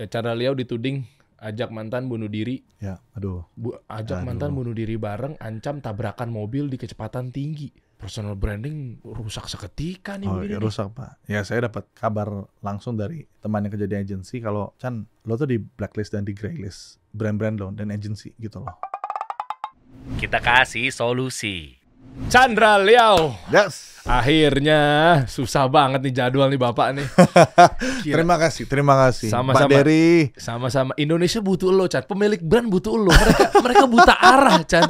eh, Chandra Liao dituding ajak mantan bunuh diri, Ya, aduh. bu, ajak Aduh. mantan bunuh diri bareng, ancam tabrakan mobil di kecepatan tinggi. Personal branding rusak seketika nih Oh, ya, rusak pak. Ya saya dapat kabar langsung dari teman yang kerja di agensi kalau Chan lo tuh di blacklist dan di graylist brand-brand lo dan agensi gitu loh. Kita kasih solusi. Chandra Liao. Yes. Akhirnya susah banget nih jadwal nih Bapak nih. Terima kasih, terima kasih. Sama-sama. Pak Dery. Sama-sama Indonesia butuh lo, Chan. Pemilik brand butuh lo. Mereka mereka buta arah, Chan.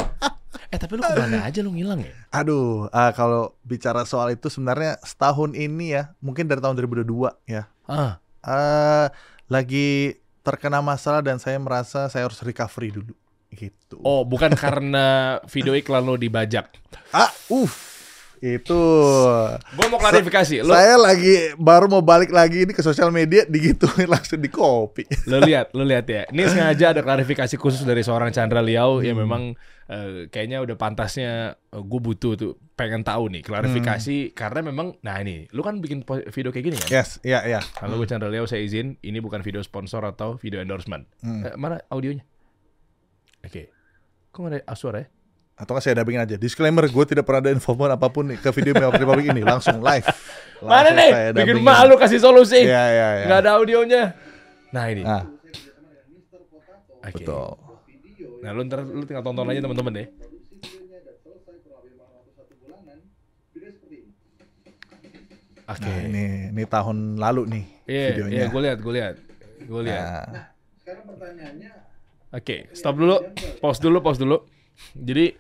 Eh tapi lu ke mana aja lu ngilang ya? Aduh, ah, kalau bicara soal itu sebenarnya setahun ini ya, mungkin dari tahun 2002 ya. Ah, eh lagi terkena masalah dan saya merasa saya harus recovery dulu gitu. oh bukan karena video iklan lo dibajak. Ah, uff. Itu Gue mau klarifikasi. Lo saya lagi baru mau balik lagi ini ke sosial media digituin langsung di copy. lo lihat, lo lihat ya. Ini sengaja ada klarifikasi khusus dari seorang Chandra Liao yang memang eh, kayaknya udah pantasnya gue butuh tuh pengen tahu nih klarifikasi karena memang nah ini lu kan bikin video kayak gini kan? Yes, iya iya. Halo gue Chandra Liao saya izin ini bukan video sponsor atau video endorsement. Hmm. Eh, mana audionya? Oke. Kok nggak ada suara ya? Atau nggak saya dubbingin aja. Disclaimer, gue tidak pernah ada info apa pun nih ke video Mewah Republic ini langsung live. Mana Langsung nih? saya Bikin malu kasih solusi. Iya iya iya. Nggak ada audionya. Nah ini. Nah, Oke. betul. Nah lu ntar lu tinggal tonton aja teman-teman deh. Oke. Nah, ini ini tahun lalu nih Iya, videonya. iya, gue lihat, gue lihat, gue lihat. Nah, Oke, stop dulu, pause dulu, pause dulu. Jadi,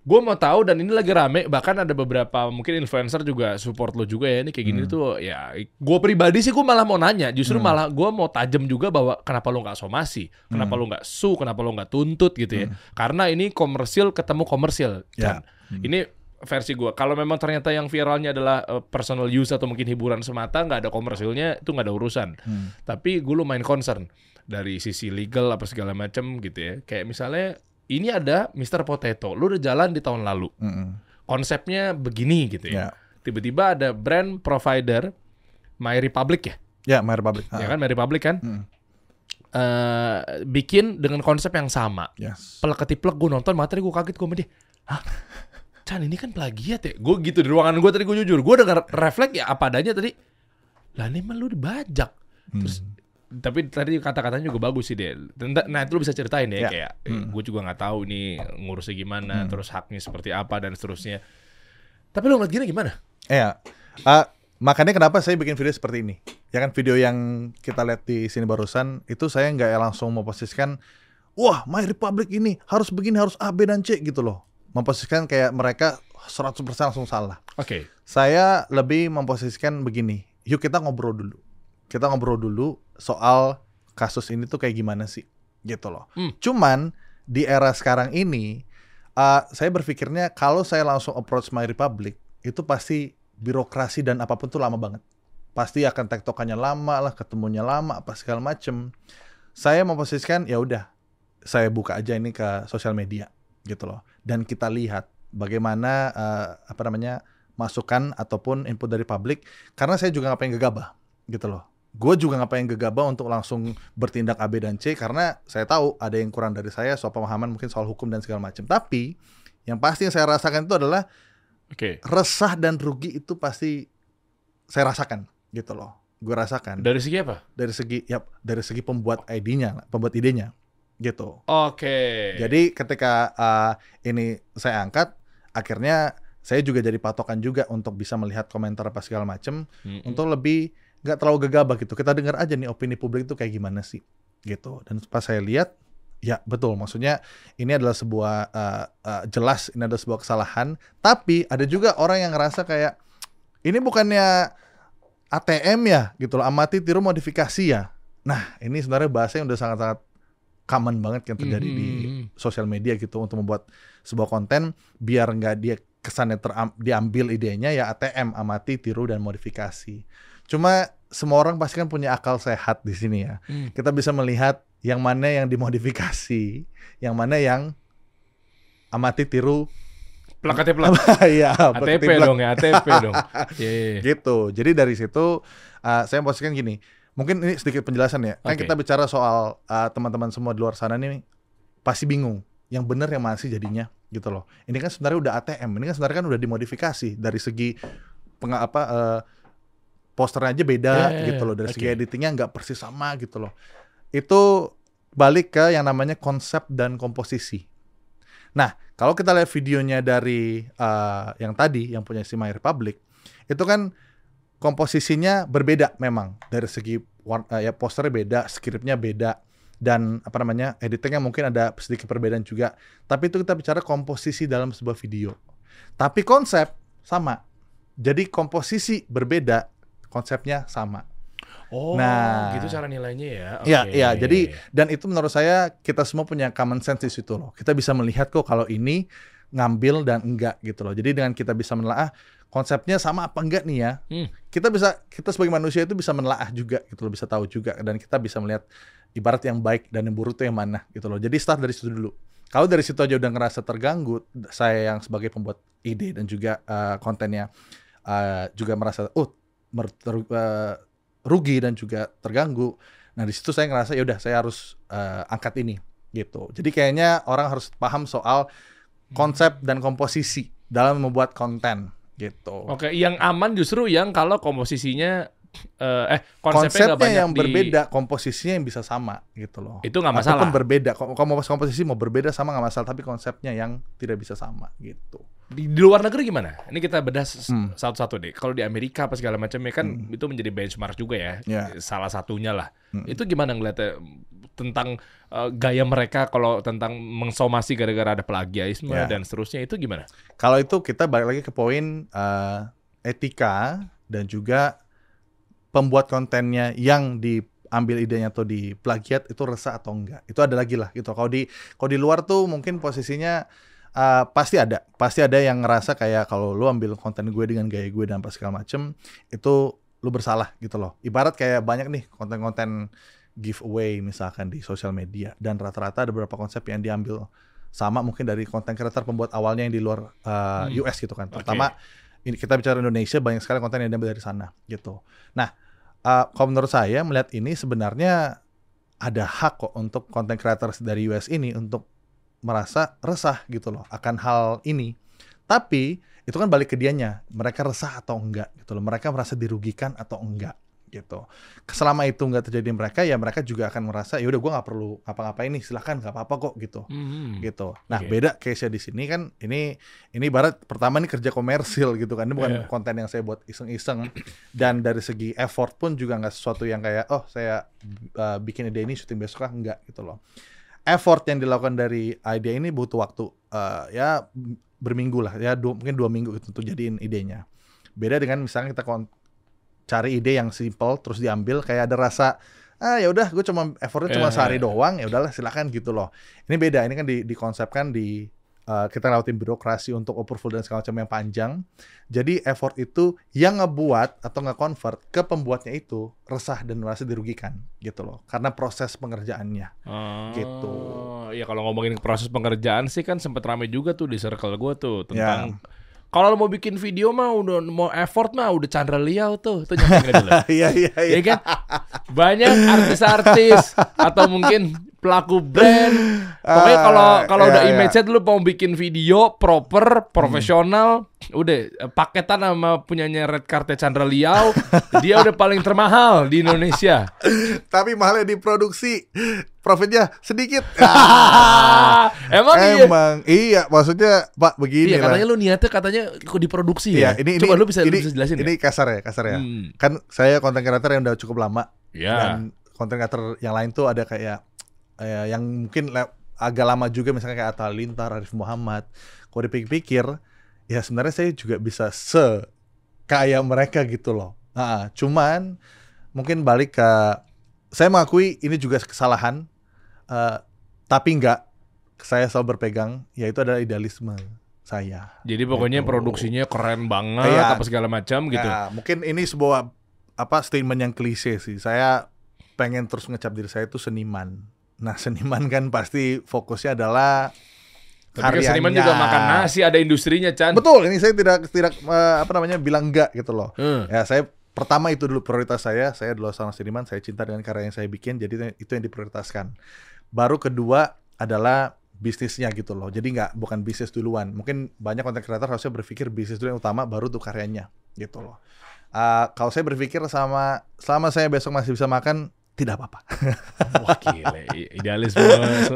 gue mau tahu dan ini lagi rame, bahkan ada beberapa mungkin influencer juga support lo juga ya. Ini kayak gini tuh, ya. Gue pribadi sih gue malah mau nanya, justru malah gue mau tajam juga bahwa kenapa lo nggak somasi, kenapa lo nggak su, kenapa lo nggak tuntut gitu ya. Karena ini komersil ketemu komersil. Ya. Chan. Ini versi gue. Kalau memang ternyata yang viralnya adalah eh, personal use atau mungkin hiburan semata, nggak ada komersilnya, itu nggak ada urusan. Hmm. Tapi gue lumayan concern dari sisi legal apa segala macam gitu ya. Kayak misalnya ini ada Mr. Potato, lu udah jalan di tahun lalu. mm-mm. Konsepnya begini gitu Ya. ya. Tiba-tiba ada brand provider My Republic ya. Ya, My Republic. Ya Ah, kan My Republic kan? Mm. Eh, bikin dengan konsep yang sama. Yes. Plek ketiplek gue nonton materi gue kaget gue sama dia. Hah? Chan ini kan plagiat ya? Gue gitu di ruangan gue tadi gue jujur. Gue denger refleks ya apa adanya tadi. Lah ini mah lu dibajak. Terus tapi tadi kata-katanya juga bagus sih dia. Tenta- Nah itu lu bisa ceritain ya, Ya. kayak gue juga nggak tahu nih ngurusnya gimana, terus haknya seperti apa dan seterusnya. Tapi lu ngeliat gini gimana? Iya. Ah, makanya kenapa saya bikin video seperti ini. Ya kan video yang kita lihat di sini barusan itu saya nggak langsung memposisikan wah My Republic ini harus begini harus A B dan C gitu loh. Memposisikan kayak mereka 100% langsung salah. Oke. Saya lebih memposisikan begini. Yuk kita ngobrol dulu. Kita ngobrol dulu soal kasus ini tuh kayak gimana sih gitu loh. Hmm. Cuman di era sekarang ini uh, saya berpikirnya kalau saya langsung approach My Republic itu pasti birokrasi dan apa pun tuh lama banget. Pasti akan tektokannya lama lah, ketemunya lama apa segala macem. Saya memposisikan ya udah saya buka aja ini ke sosial media gitu loh. Dan kita lihat bagaimana uh, apa namanya masukan ataupun input dari publik karena saya juga nggak pengen gegabah gitu loh. Gue juga nggak pengen gegabah untuk langsung bertindak A, B, dan C karena saya tahu ada yang kurang dari saya soal pemahaman mungkin soal hukum dan segala macam. Tapi yang pasti yang saya rasakan itu adalah Oke. resah dan rugi itu pasti saya rasakan gitu loh. Gue rasakan Dari segi apa? dari segi ya dari segi pembuat ID-nya, pembuat idenya gitu. Oke. Jadi ketika uh, ini saya angkat, akhirnya saya juga jadi patokan juga untuk bisa melihat komentar apa segala macem Mm-mm. untuk lebih nggak terlalu gegabah gitu. Kita dengar aja nih opini publik itu kayak gimana sih gitu. Dan pas saya lihat, ya betul. Maksudnya ini adalah sebuah uh, uh, jelas ini adalah sebuah kesalahan. Tapi ada juga orang yang ngerasa kayak ini bukannya ATM ya gitu loh. Amati tiru modifikasi ya. Nah ini sebenarnya bahasa yang udah sangat-sangat common banget yang terjadi di Mhm. sosial media gitu untuk membuat sebuah konten biar nggak dia kesannya teram, diambil idenya ya ATM amati tiru dan modifikasi cuma semua orang pasti kan punya akal sehat di sini ya Hmm. kita bisa melihat yang mana yang dimodifikasi yang mana yang amati tiru Plakatnya plak. ya ATP dong ya, ATP dong. Iya. iya, iya. gitu jadi dari situ uh, saya posisikan gini mungkin ini sedikit penjelasan ya. Kan kita bicara soal uh, teman-teman semua di luar sana nih pasti bingung. Yang benar yang mana sih jadinya gitu loh. Ini kan sebenarnya udah ATM. Ini kan sebenarnya kan udah dimodifikasi dari segi peng apa eh, posternya aja beda Ya, ya, ya. gitu loh. Dari segi Oke. editingnya nggak persis sama gitu loh. Itu balik ke yang namanya konsep dan komposisi. Nah, kalau kita lihat videonya dari eh, yang tadi yang punya si My Republic, itu kan komposisinya berbeda memang dari segi war- eh, ya posternya beda, skripnya beda dan apa namanya editingnya mungkin ada sedikit perbedaan juga. Tapi itu kita bicara komposisi dalam sebuah video. Tapi konsep sama. Jadi komposisi berbeda, konsepnya sama. Oh, Nah. gitu cara nilainya ya. Iya, Oke. iya. Jadi dan itu menurut saya kita semua punya common sense di situ loh. Kita bisa melihat kok kalau ini ngambil dan enggak gitu loh. Jadi dengan kita bisa menelaah konsepnya sama apa enggak nih ya. Hmm. Kita bisa kita sebagai manusia itu bisa menelaah juga gitu loh, bisa tahu juga dan kita bisa melihat ibarat yang baik dan yang buruk itu yang mana gitu loh. Jadi start dari situ dulu. Kalau dari situ aja udah ngerasa terganggu, saya yang sebagai pembuat ide dan juga eh, kontennya eh, juga merasa oh mer- ter- eh, rugi dan juga terganggu. Nah di situ saya ngerasa ya udah saya harus eh, angkat ini gitu. Jadi kayaknya orang harus paham soal konsep dan komposisi dalam membuat konten gitu. Oke, yang aman justru yang kalau komposisinya eh, eh konsepnya, Konsepnya, yang di- berbeda, komposisinya yang bisa sama gitu loh. Itu nggak masalah. Ataupun berbeda, Kom- kompos komposisi mau berbeda sama nggak masalah, tapi konsepnya yang tidak bisa sama gitu. Di, di luar negeri gimana? Ini kita bedah Hmm. satu-satu deh. Kalau di Amerika apa segala macamnya kan itu menjadi benchmark juga ya. Ya. Salah satunya lah. Hmm. Itu gimana ngeliatnya tentang eh, gaya mereka kalau tentang mengsomasi gara-gara ada plagiarisme Ya. dan seterusnya itu gimana? Kalau itu kita balik lagi ke poin eh, etika dan juga pembuat kontennya yang diambil idenya atau di plagiat itu resah atau enggak. Itu ada lagi lah gitu. Kalau di kalau di luar tuh mungkin posisinya eh, pasti ada, pasti ada yang ngerasa kayak kalau lu ambil konten gue dengan gaya gue dan apa segala macem itu lu bersalah gitu loh. Ibarat kayak banyak nih konten-konten giveaway misalkan di sosial media dan rata-rata ada beberapa konsep yang diambil sama mungkin dari konten creator pembuat awalnya yang di luar uh, Hmm. US gitu kan. Pertama ini kita bicara Indonesia banyak sekali konten yang diambil dari sana gitu. Nah, uh, kalau menurut saya melihat ini sebenarnya ada hak kok untuk konten creators dari US ini untuk merasa resah gitu loh akan hal ini. Tapi itu kan balik ke dianya, mereka resah atau enggak gitu loh. Mereka merasa dirugikan atau enggak gitu. Selama itu enggak terjadi di mereka ya mereka juga akan merasa ya udah gua nggak perlu apa-apa ini silahkan nggak apa-apa kok gitu Hmm. gitu. Nah, Oke. beda case-nya di sini kan ini ini ibarat pertama ini kerja komersil gitu kan. Ini bukan Iya. konten yang saya buat iseng-iseng dan dari segi effort pun juga nggak sesuatu yang kayak oh saya uh, bikin ide ini syuting besok ah enggak gitu loh. Effort yang dilakukan dari ide ini butuh waktu uh, ya berminggu lah ya dua, mungkin dua minggu gitu untuk jadiin idenya. Beda dengan misalnya kita cari ide yang simple terus diambil kayak ada rasa ah ya udah gue cuma effortnya cuma Ya, sehari doang ya udahlah silakan gitu loh ini beda ini kan di, dikonsepkan di uh, kita lewatin birokrasi untuk approval dan segala macam yang panjang jadi effort itu yang ngebuat atau nge-convert ke pembuatnya itu resah dan merasa dirugikan gitu loh karena proses pengerjaannya Oh, Gitu. Ya kalau ngomongin proses pengerjaan sih kan sempet rame juga tuh di circle gue tuh tentang Ya. kalau lo mau bikin video mah udah mau effort mah udah Chandra Liao tuh tuh nyampe dulu. iya iya iya ya kan? Banyak artis-artis atau mungkin pelaku brand. Pokoknya Ah, kalau kalau iya, udah iya. image-nya dulu mau bikin video proper, profesional, udah eh, paketan sama punyanya Red Carte Chandra Liao, dia udah paling termahal di Indonesia. tapi mahalnya diproduksi profitnya sedikit Ah, Emang iya. emang iya maksudnya pak begini Iya lah katanya lu niatnya katanya kok diproduksi ya. Iya, ini Coba ini, lu bisa ini, lu bisa jelasin ini ya? kasar ya, kasar ya. Hmm. Kan saya konten creator yang udah cukup lama Ya. dan konten creator yang lain tuh ada kayak eh, yang mungkin agak lama juga misalnya kayak Atta Lintar, Arif Muhammad. Kalau dipikir-pikir, ya sebenarnya saya juga bisa se kayak mereka gitu loh. Nah, cuman mungkin balik ke saya mengakui ini juga kesalahan, eh, tapi enggak saya selalu berpegang yaitu adalah idealisme saya. Jadi pokoknya Gitu. produksinya keren banget Iya. apa segala macam gitu. Ya, mungkin ini sebuah apa statement yang klise sih. Saya pengen terus ngecap diri saya itu seniman. Nah, seniman kan pasti fokusnya adalah Tapi kan seniman juga makan nasi, ada industrinya, Chan. Betul, ini saya tidak tidak eh, apa namanya bilang enggak gitu loh. Hmm. Ya, saya pertama itu dulu prioritas saya. Saya adalah seorang seniman, saya cinta dengan karya yang saya bikin, jadi itu yang diprioritaskan. Baru kedua adalah bisnisnya gitu loh. Jadi nggak bukan bisnis duluan. Mungkin banyak konten kreator harusnya berpikir bisnis dulu yang utama, baru tuh karyanya gitu loh. Uh, kalau saya berpikir sama selama saya besok masih bisa makan, tidak apa-apa. Wah gile, idealisme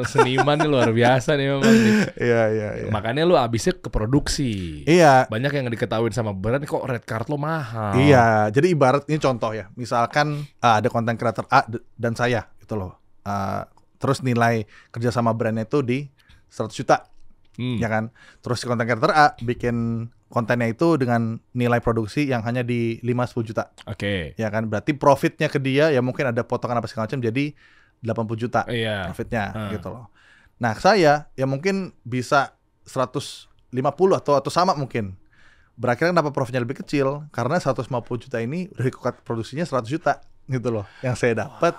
seniman ini luar biasa nih memang. nih. Iya iya iya. Makanya lu abisnya ke produksi. Iya, Banyak yang diketahuin sama brand kok red card lo mahal. Iya, jadi ibarat ini contoh ya. Misalkan ah, ada konten creator A dan saya gitu loh. Ah, terus nilai kerja sama brandnya itu di 100 juta, Hmm. ya kan? Terus konten creator A bikin kontennya itu dengan nilai produksi yang hanya di 5-10 juta, Oke. ya kan? Berarti profitnya ke dia ya mungkin ada potongan apa segala macam jadi 80 juta Iya. profitnya Ah. gitu loh. Nah, saya ya mungkin bisa 150 atau atau sama mungkin. Berakhirnya kenapa profitnya lebih kecil? Karena 150 juta ini dikukat produksinya 100 juta gitu loh. Yang saya dapat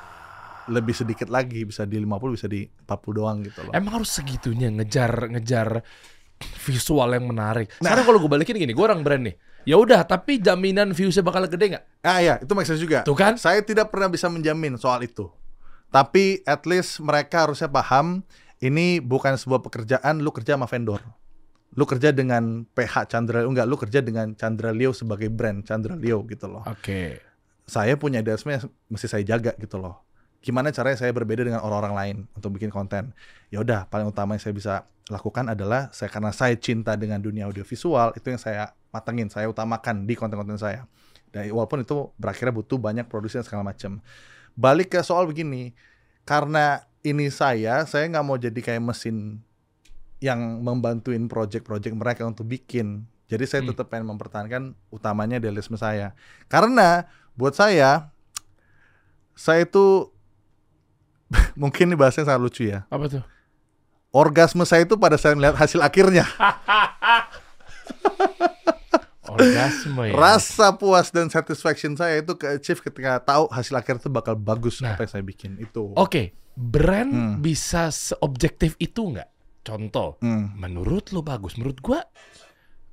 lebih sedikit lagi, bisa di 50, bisa di 40 doang gitu loh. Emang harus segitunya ngejar ngejar visual yang menarik. Nah. Sekarang kalau gue balikin gini, gue orang brand nih. Ya udah, tapi jaminan viewsnya bakal gede nggak? Ah ya, itu sense juga. Tuh kan? Saya tidak pernah bisa menjamin soal itu. Tapi at least mereka harusnya paham ini bukan sebuah pekerjaan lu kerja sama vendor. Lu kerja dengan PH Chandra enggak, lu kerja dengan Chandra Leo sebagai brand Chandra Leo gitu loh. Oke. Saya punya idealisme yang mesti saya jaga gitu loh. Gimana caranya saya berbeda dengan orang-orang lain untuk bikin konten? Ya udah, paling utama yang saya bisa lakukan adalah saya karena saya cinta dengan dunia audiovisual, itu yang saya matengin, saya utamakan di konten-konten saya. Dan walaupun itu berakhirnya butuh banyak produksi dan segala macam. Balik ke soal begini, karena ini saya, saya nggak mau jadi kayak mesin yang membantuin project-project mereka untuk bikin. Jadi saya Hmm. tetap pengen mempertahankan utamanya idealisme saya. Karena buat saya, saya itu mungkin ini bahasanya sangat lucu ya. Apa tuh? Orgasme saya itu pada saya melihat hasil akhirnya. Orgasme ya. Rasa puas dan satisfaction saya itu ke achieve ketika tahu hasil akhir itu bakal bagus Nah. apa yang saya bikin itu. Oke, brand Hmm. bisa seobjektif itu nggak? Contoh, Hmm. menurut lo bagus, menurut gua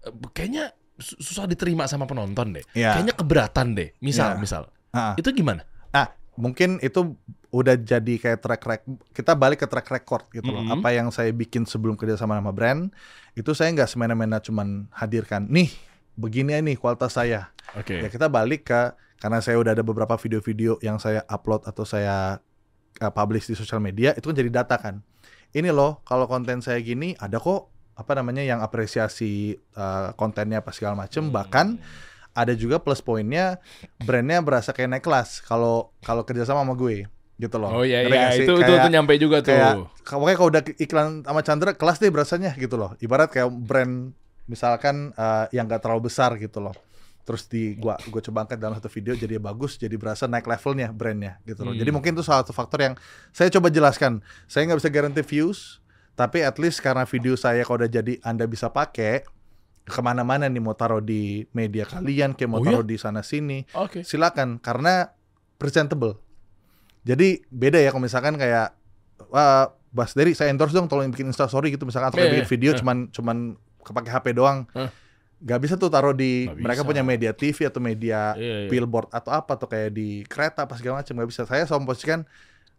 eh, kayaknya su- susah diterima sama penonton deh. Iya. Kayaknya keberatan deh. Misal, Iya. misal. Ah. Itu gimana? Ah, mungkin itu udah jadi kayak track record. Kita balik ke track record gitu loh. Mhm. Apa yang saya bikin sebelum kerja sama nama brand, itu saya nggak semena-mena cuman hadirkan. Nih, begini nih kualitas saya. Oke. Ya kita balik ke karena saya udah ada beberapa video-video yang saya upload atau saya uh, publish di sosial media itu kan jadi data kan. Ini loh kalau konten saya gini ada kok apa namanya yang apresiasi uh, kontennya apa segala macem Hmm. bahkan ada juga plus poinnya brandnya berasa kayak naik kelas kalau kalau kerjasama sama gue gitu loh. Oh iya iya nggak sih? itu itu Kayak- nyampe juga tuh. kayak pokoknya kalau udah iklan sama Chandra kelas deh berasanya gitu loh ibarat kayak brand misalkan eh, yang gak terlalu besar gitu loh terus di gua gua coba angkat dalam satu video jadi bagus jadi berasa naik levelnya brandnya gitu loh Hmm. jadi mungkin itu salah satu faktor yang saya coba jelaskan saya nggak bisa garanti views tapi at least karena video saya kalau udah jadi anda bisa pakai ke mana-mana nih mau taruh di media kalian kayak mau Oh iya? taruh di sana sini Oke. silakan karena presentable. Jadi beda ya kalau misalkan kayak wah Bas Dery saya endorse dong tolong bikin Insta story gitu misalkan atau Iya, bikin video iya. cuman cuman kepake HP doang. Hah. Gak bisa tuh taruh di Nggak mereka bisa. punya media TV atau media Iya, iya. billboard atau apa atau kayak di kereta apa segala macam nggak bisa. Saya selalu memposisikan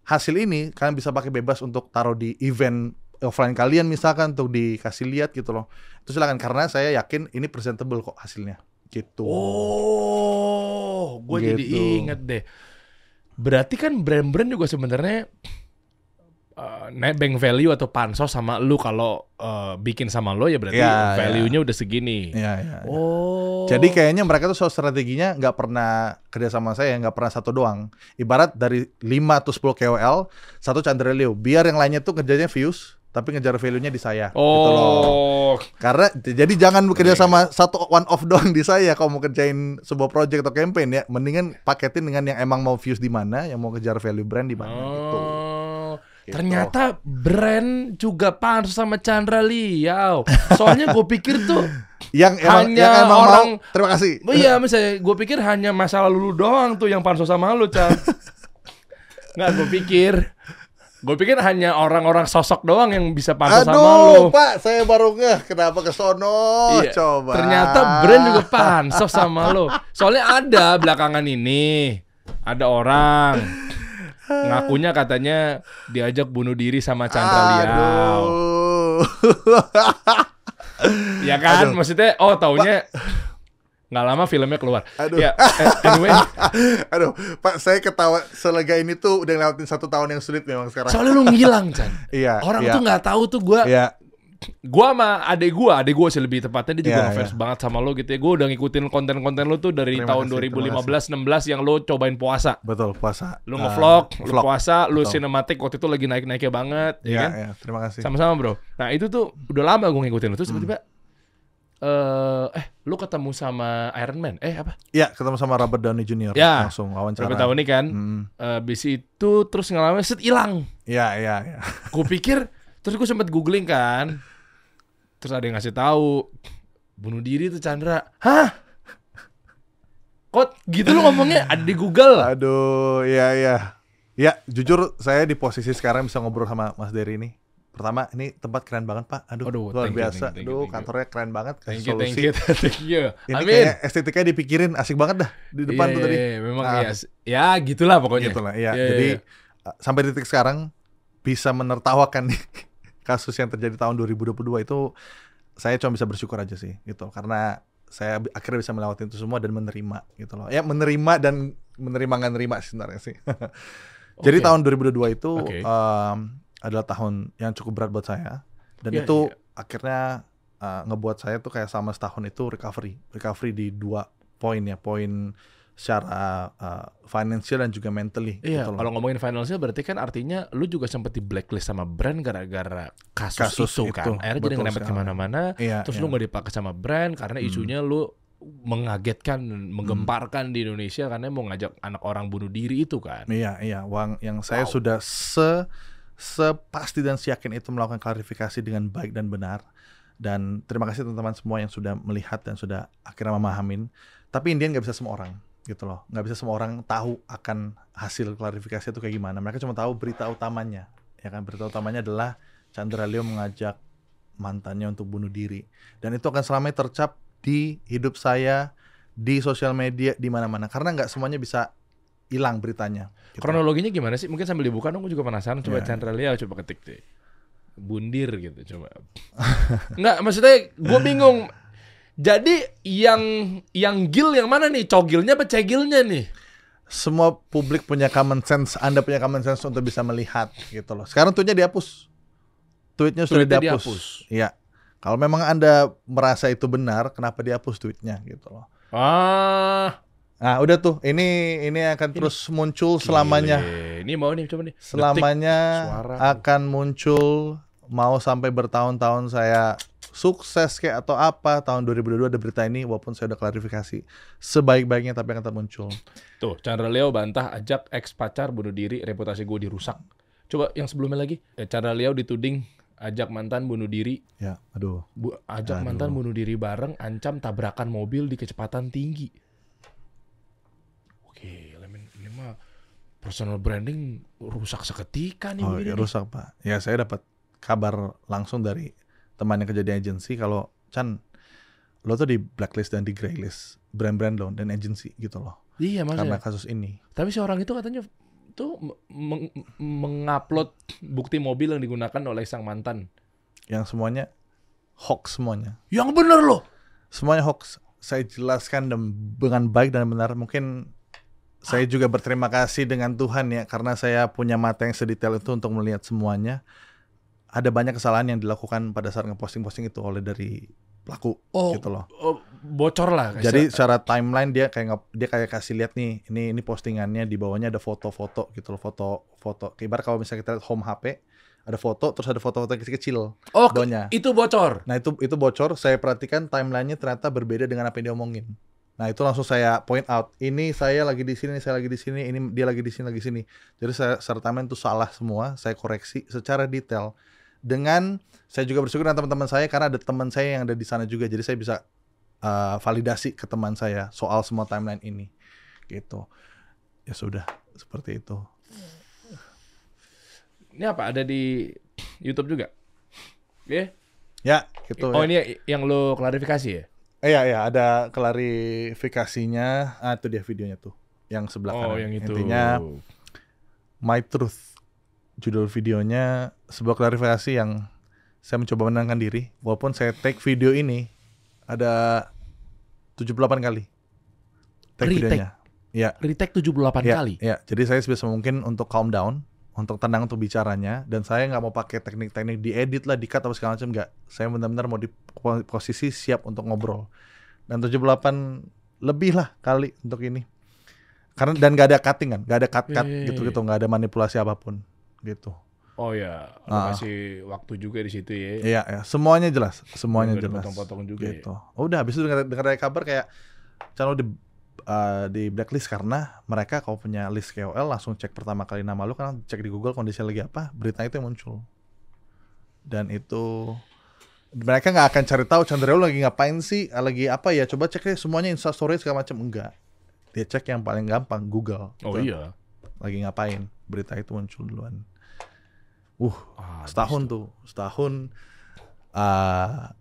hasil ini kalian bisa pakai bebas untuk taruh di event offline kalian misalkan untuk dikasih lihat gitu loh. Itu silakan karena saya yakin ini presentable kok hasilnya. Gitu. Oh, gue jadi Gitu. inget deh. Berarti kan brand-brand juga sebenarnya uh, nebeng value atau pansos sama lu kalau uh, bikin sama lo ya berarti Iya, value-nya udah segini. Iya, iya. Oh. Jadi kayaknya mereka tuh soal strateginya nggak pernah kerja sama saya, nggak pernah satu doang. Ibarat dari 5 atau 10 KOL, satu Chandra Leo. Biar yang lainnya tuh kerjanya views, tapi ngejar value-nya di saya. Gitu loh. Oh. Karena jadi jangan bekerja Iya. sama satu one off doang di saya kalau mau kerjain sebuah project atau campaign ya. Mendingan paketin dengan yang emang mau views di mana, yang mau kejar value brand di mana gitu. Oh. Gitu. Ternyata brand juga pansos sama Chandra Liao. Soalnya gue pikir tuh Yang emang, Hanya yang emang orang- mau, terima kasih. Oh iya misalnya gue pikir hanya masa lalu lu doang tuh yang pansos sama lu Chan Nggak gue pikir Gue pikir hanya orang-orang sosok doang yang bisa pantas sama lo. Aduh, Pak, saya baru ngeh kenapa ke sono. Iya, Coba. Ternyata brand juga pansos sama lo. Soalnya ada belakangan ini ada orang ngakunya katanya diajak bunuh diri sama Chandra Liao. Ya kan, Aduh. maksudnya oh taunya nggak lama filmnya keluar. Aduh. Ya, eh, anyway, Aduh, Pak, saya ketawa selega ini tuh udah ngelewatin satu tahun yang sulit memang sekarang. soalnya lu ngilang, Chan. Iya, Orang iya. tuh nggak tahu tuh gua Iya, gua sama adek gua, adek gua sih lebih tepatnya dia juga Iya, ngefans iya. banget sama lo gitu ya. Gua udah ngikutin konten-konten lo tuh dari Terima tahun kasih, terima 2015 16 yang lo cobain puasa. betul puasa. Lu Eh, ngevlog, lu vlog. puasa, lu Betul. sinematik waktu itu lagi naik-naiknya banget, ya Iya, kan? iya, terima kasih. Sama-sama, Bro. Nah, itu tuh udah lama gue ngikutin lu terus tiba-tiba eh eh lu ketemu sama Iron Man. Eh apa? Iya, ketemu sama Robert Downey Jr. Ya. langsung wawancara. Tahun nih kan? Hmm. Eh, Habis itu terus ngalamin set hilang. Iya, iya, iya. Gue pikir terus gue sempet googling kan. Terus ada yang ngasih tahu bunuh diri tuh Chandra. Hah? Kok gitu lu ngomongnya ada di Google? Aduh, iya, iya. Ya, jujur saya di posisi sekarang bisa ngobrol sama Mas Dery ini. Pertama, ini tempat keren banget, Pak. Aduh, Aduh, luar thank you, biasa. thank you, thank you, Aduh, thank you. kantornya keren banget. kasih Thank you, thank solusi. you, thank you. Ini Amin. kayak estetikanya dipikirin asik banget dah di depan Iya, tuh tadi. iya, memang Ah. iya. Ya gitulah pokoknya. Gitu lah, iya. Iya, Jadi iya. uh, sampai titik sekarang bisa menertawakan nih kasus yang terjadi tahun 2022 itu saya cuma bisa bersyukur aja sih gitu karena saya akhirnya bisa melewati itu semua dan menerima gitu loh. Ya menerima dan menerima nggak nerima sebenarnya sih. Jadi Oke. tahun 2022 itu Oke. um, adalah tahun yang cukup berat buat saya dan Iya, itu iya. akhirnya uh, ngebuat saya tuh kayak sama setahun itu recovery, recovery di dua poin ya, poin secara uh, financial dan juga mentally. Iya, gitu kalau ngomongin financial berarti kan artinya lu juga sempat di blacklist sama brand gara-gara kasus, Kasus itu, itu, kan. Akhirnya jadi ngerempet ke mana-mana. Iya, Terus iya. lu nggak dipakai sama brand karena Hmm. isunya lu mengagetkan, menggemparkan di Indonesia karena mau ngajak anak orang bunuh diri itu kan. Iya, iya, uang yang saya Wow. sudah se sepasti dan siyakin itu melakukan klarifikasi dengan baik dan benar. Dan terima kasih teman-teman semua yang sudah melihat dan sudah akhirnya memahamin. Tapi Indian nggak bisa semua orang gitu loh. Nggak bisa semua orang tahu akan hasil klarifikasi itu kayak gimana. Mereka cuma tahu berita utamanya. Ya kan berita utamanya adalah Chandra Leo mengajak mantannya untuk bunuh diri. Dan itu akan selamanya tercap di hidup saya, di sosial media, di mana-mana. Karena nggak semuanya bisa hilang beritanya. gitu. Kronologinya gimana sih? Mungkin sambil dibuka dong, gue juga penasaran. Coba Iya. Chandra Leo coba ketik deh. Bundir gitu coba. Enggak, maksudnya gue bingung. Jadi yang yang gil yang mana nih? Cogilnya apa cegilnya nih? semua publik punya common sense, Anda punya common sense untuk bisa melihat gitu loh. Sekarang tweetnya dihapus. Tweetnya sudah Tweetnya dihapus. dihapus. Iya. Kalau memang Anda merasa itu benar, kenapa dihapus tweetnya gitu loh. Ah, Nah, udah tuh. Ini ini akan terus muncul selamanya. Gile. Ini mau nih coba nih. Selamanya suara. akan muncul mau sampai bertahun-tahun saya sukses kayak atau apa tahun 2022 ada berita ini walaupun saya udah klarifikasi sebaik-baiknya tapi akan tetap muncul. Tuh, Chandra Leo bantah ajak ex pacar bunuh diri, reputasi gue dirusak. Coba yang sebelumnya lagi. Eh, Chandra Leo dituding ajak mantan bunuh diri, Ya, aduh. bu- ajak Aduh. mantan bunuh diri bareng, ancam tabrakan mobil di kecepatan tinggi. Oke, ini, ini mah personal branding rusak seketika nih Oh, ya, rusak pak. Ya saya dapat kabar langsung dari teman yang kerja di agensi kalau Chan lo tuh di blacklist dan di graylist brand-brand lo dan agensi gitu loh Iya karena maksudnya. kasus ini. Tapi si orang itu katanya tuh meng- mengupload bukti mobil yang digunakan oleh sang mantan. Yang semuanya hoax semuanya. Yang bener loh. Semuanya hoax. Saya jelaskan dengan baik dan benar. Mungkin saya juga berterima kasih dengan Tuhan ya karena saya punya mata yang sedetail itu untuk melihat semuanya. Ada banyak kesalahan yang dilakukan pada saat ngeposting-posting itu oleh dari pelaku Oh, gitu loh. oh, bocor lah. Jadi secara timeline dia kayak nge- dia kayak kasih lihat nih ini ini postingannya di bawahnya ada foto-foto gitu loh foto foto kayak ibarat kalau misalnya kita lihat home HP ada foto terus ada foto-foto kecil-kecil oh, bawahnya. itu bocor. Nah itu itu bocor saya perhatikan timelinenya ternyata berbeda dengan apa yang dia omongin. Nah itu langsung saya point out ini saya lagi di sini saya lagi di sini ini dia lagi di sini lagi di sini. Jadi saya secara timeline itu salah semua saya koreksi secara detail dengan saya juga bersyukur dengan teman-teman saya karena ada teman saya yang ada di sana juga jadi saya bisa uh, validasi ke teman saya soal semua timeline ini gitu ya sudah seperti itu Ini apa? Ada di YouTube juga? Iya. Ya, gitu. Oh ya. ini yang lo klarifikasi ya? Eh, Iya, iya, ada klarifikasinya. Ah, itu dia videonya tuh. Yang sebelah Oh kanan. yang itu. Intinya My Truth. Judul videonya sebuah klarifikasi yang saya mencoba menenangkan diri. Walaupun saya take video ini ada 78 kali. Take Retake? videonya. Ya, retake 78 ya, kali. ya. Jadi saya sebisa mungkin untuk calm down, untuk tenang untuk bicaranya, dan saya nggak mau pakai teknik-teknik diedit lah, dikat atau segala macam nggak. Saya benar-benar mau di po- posisi siap untuk ngobrol. Dan 78 lebih lah kali untuk ini. Karena dan nggak ada cutting kan, nggak ada cut-cut Iya, iya, gitu-gitu, nggak ada manipulasi apa pun gitu. Oh ya, lo Ah. kasih waktu juga di situ ya. Iya, ya. semuanya jelas, semuanya jelas. potong-potong juga ya. gitu. Oh, udah habis itu dengar dengar dari kabar kayak channel di uh, di blacklist karena mereka kalau punya list KOL langsung cek pertama kali nama lu kan cek di Google kondisinya lagi apa, berita itu yang muncul. Dan itu mereka nggak akan cari tahu Chandra lu lagi ngapain sih, lagi apa ya? Coba cek deh semuanya Insta story segala macam enggak. Dia cek yang paling gampang Google. Oh Gitu. iya. Lagi ngapain? Berita itu muncul duluan. Uh, Ah, setahun tuh setahun uh,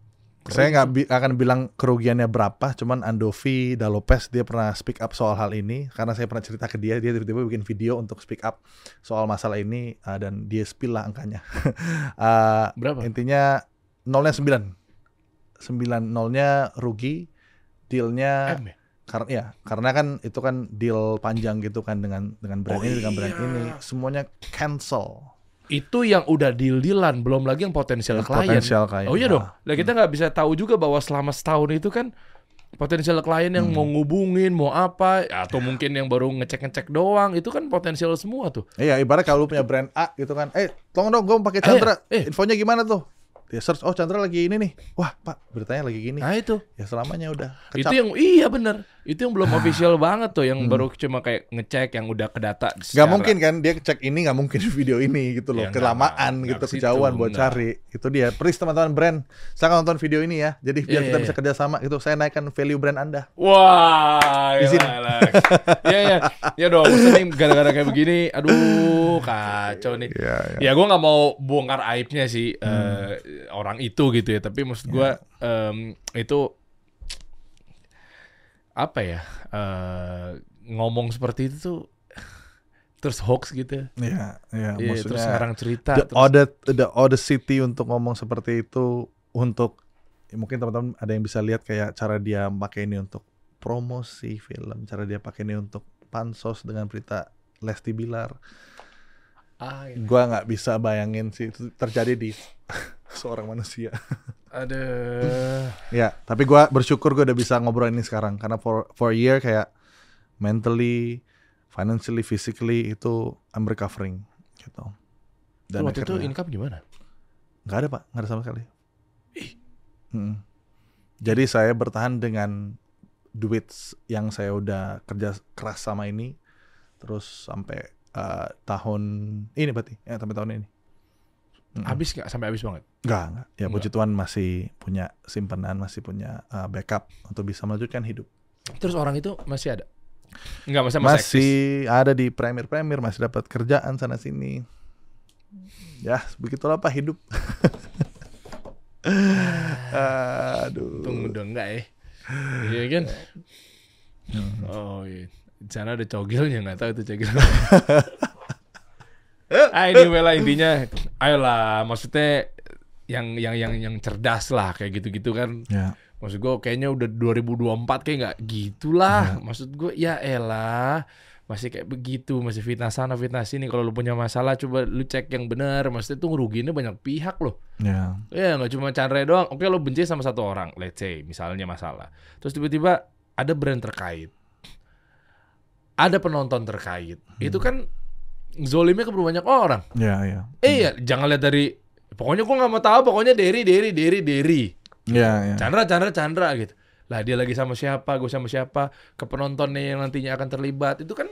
saya nggak bi- akan bilang kerugiannya berapa cuman Andovi da Lopez dia pernah speak up soal hal ini karena saya pernah cerita ke dia dia tiba-tiba bikin video untuk speak up soal masalah ini uh, dan dia spill lah angkanya Uh, Berapa? intinya nolnya 9 9 nolnya rugi dealnya M ya? karena ya karena kan itu kan deal panjang gitu kan dengan dengan brand Oh ini dengan brand iya. ini semuanya cancel Itu yang udah deal-dealan, belum lagi yang potensial Yang klien. potensial klien. Oh iya Nah. dong. Nah kita nggak bisa tahu juga bahwa selama setahun itu kan potensial klien yang Hmm. mau ngubungin, mau apa, atau mungkin yang baru ngecek-ngecek doang, itu kan potensial semua tuh. Iya, ibarat kalau lu punya brand A gitu kan. Eh, tolong dong gue pakai Chandra. Eh, eh. Infonya gimana tuh? Dia search, oh Chandra lagi ini nih. Wah, Pak, beritanya lagi gini. Nah itu, Ya selamanya udah. itu Kecap. yang iya bener, itu yang belum official banget tuh, yang Hmm. baru cuma kayak ngecek yang udah ke data. Gak secara- mungkin kan dia cek ini nggak mungkin video ini gitu loh Ya, kelamaan nggak gitu situ, kejauhan buat cari itu dia please teman-teman brand saya nonton video ini ya jadi biar Iya, kita iya, bisa kerjasama gitu saya naikkan value brand anda Wah, Izin. gila, ya ya, ya dong. Maksudnya gara-gara kayak begini, aduh kacau nih. Iya, iya. Ya gue nggak mau bongkar aibnya sih Hmm. eh, orang itu gitu ya. Tapi maksud gue Iya. em, itu apa ya eh, ngomong seperti itu tuh terus hoax gitu. Iya, iya, Iya, maksudnya terus sekarang cerita. the terus- audit the audacity untuk ngomong seperti itu untuk ya mungkin teman-teman ada yang bisa lihat kayak cara dia pakai ini untuk promosi film, cara dia pakai ini untuk pansos dengan berita Lesti Bilar. Ah, iya. Gua nggak bisa bayangin sih itu terjadi di seorang manusia. Aduh. ya, tapi gua bersyukur gua udah bisa ngobrol ini sekarang karena for for a year kayak mentally, financially, physically itu I'm recovering gitu. Dan waktu itu income gimana? Nggak ada pak, nggak ada sama sekali. Mm. Jadi saya bertahan dengan duit yang saya udah kerja keras sama ini, terus sampai uh, tahun ini berarti, ya sampai tahun ini. Mm. Habis nggak sampai habis banget? Nggak, nggak. Ya puji. Tuhan masih punya simpanan, masih punya uh, backup untuk bisa melanjutkan hidup. Terus orang itu masih ada? Enggak, masih, eksis? Masih ada di premier-premier, masih dapat kerjaan sana sini. Ya, begitulah pak hidup. Aduh. Untung udah enggak ya. Iya kan? Hmm. Oh iya. Di sana ada cogilnya nggak tahu itu cogil. ah anyway lah intinya, ayolah maksudnya yang yang yang yang cerdas lah kayak gitu-gitu kan. Ya. Maksud gue kayaknya udah 2024 kayak nggak gitulah. Iya. Maksud gue ya elah masih kayak begitu, masih fitnah sana fitnah sini. Kalau lu punya masalah coba lu cek yang benar. Maksudnya tuh ngerugiinnya banyak pihak loh. Ya. Ya nggak cuma Chandra doang. Oke lo benci sama satu orang, let's say misalnya masalah. Terus tiba-tiba ada brand terkait, ada penonton terkait. Itu kan zolimnya ke banyak orang. Ya, ya. Eh ya jangan lihat dari pokoknya gua nggak mau tahu. Pokoknya Derry, Derry, Derry, Derry. Ya, ya. Chandra, Chandra, Chandra gitu. Lah dia lagi sama siapa, gue sama siapa, ke penontonnya yang nantinya akan terlibat. Itu kan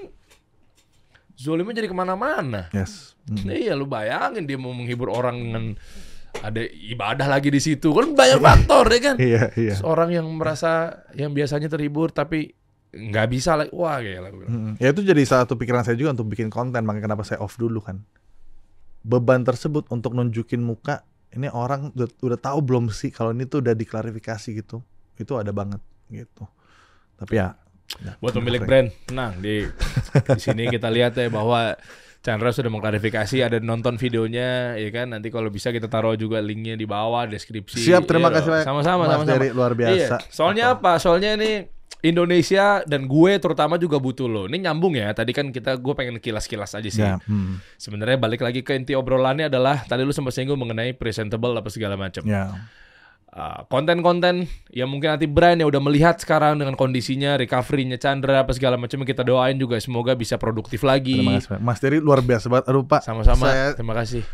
zolimnya jadi ke mana-mana. Yes. Mm. Nah, iya lu bayangin dia mau menghibur orang dengan ada ibadah lagi di situ kan banyak faktor ya kan. Iya, iya. Seorang yang merasa yang biasanya terhibur tapi nggak bisa lagi wah gila gue bilang. Mm. Ya itu jadi satu pikiran saya juga untuk bikin konten, makanya kenapa saya off dulu kan. beban tersebut untuk nunjukin muka ini orang udah, udah tahu belum sih kalau ini tuh udah diklarifikasi gitu itu ada banget gitu tapi ya, ya Buat pemilik Frank. brand, tenang di di sini kita lihat ya bahwa Chandra sudah mengklarifikasi ada nonton videonya ya kan nanti kalau bisa kita taruh juga linknya di bawah deskripsi siap terima Iya kasih banyak sama-sama Mas sama-sama luar biasa Iya. Soalnya apa? Soalnya ini Indonesia dan gue terutama juga butuh lo. Ini nyambung ya. Tadi kan kita gue pengen kilas-kilas aja sih. ya hmm, Sebenarnya balik lagi ke inti obrolannya adalah tadi lu sempat singgung mengenai presentable apa segala macam. ya Uh, konten-konten yang mungkin nanti brand yang udah melihat sekarang dengan kondisinya, recovery-nya Chandra apa segala macam kita doain juga semoga bisa produktif lagi. terima kasih. Mas Dery luar biasa banget aduh Pak Sama-sama. saya Terima kasih.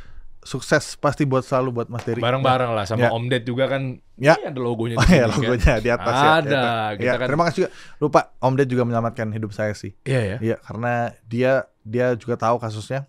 Sukses pasti buat selalu buat Mas Dery Bareng-bareng lah sama Ya. Om Ded juga kan. Ya. Ini ada logonya. Oh ya sini, kan? logonya di atas ya. Ada, atas. kita Ya, kan- Terima kasih juga. Lupa Om Ded juga menyelamatkan hidup saya sih. Iya ya. Iya, karena dia dia juga tahu kasusnya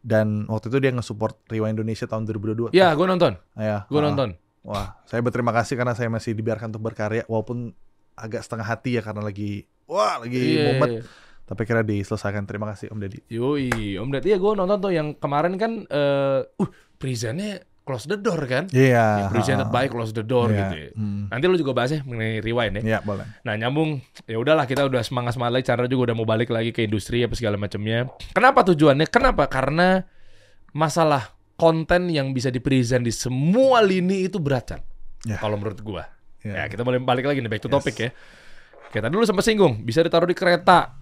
dan waktu itu dia nge-support Rewa Indonesia tahun 2022. Iya, gue nonton. Ya, Gue ah. nonton. Wah, saya berterima kasih karena saya masih dibiarkan untuk berkarya walaupun agak setengah hati ya karena lagi wah lagi Iya, mumet iya. Tapi kira diselesaikan. Terima kasih Om Deddy. Yoi, Om Ded. Iya, gue nonton tuh yang kemarin kan eh uh, presentnya close the door kan? Iya. Ya, presented ah, by close the door iya, gitu ya. hmm. Nanti lu juga bahas ya mengenai rewind ya. Iya, boleh. Nah nyambung, ya udahlah kita udah semangat semangat lagi. Chandra juga udah mau balik lagi ke industri apa segala macamnya. Kenapa tujuannya? Kenapa? Karena masalah konten yang bisa dipresent di semua lini itu berat kan? Ya. Kalau menurut gua. Iya. Ya kita boleh balik lagi nih back to Yes. topic ya. Kita dulu sempat singgung, bisa ditaruh di kereta.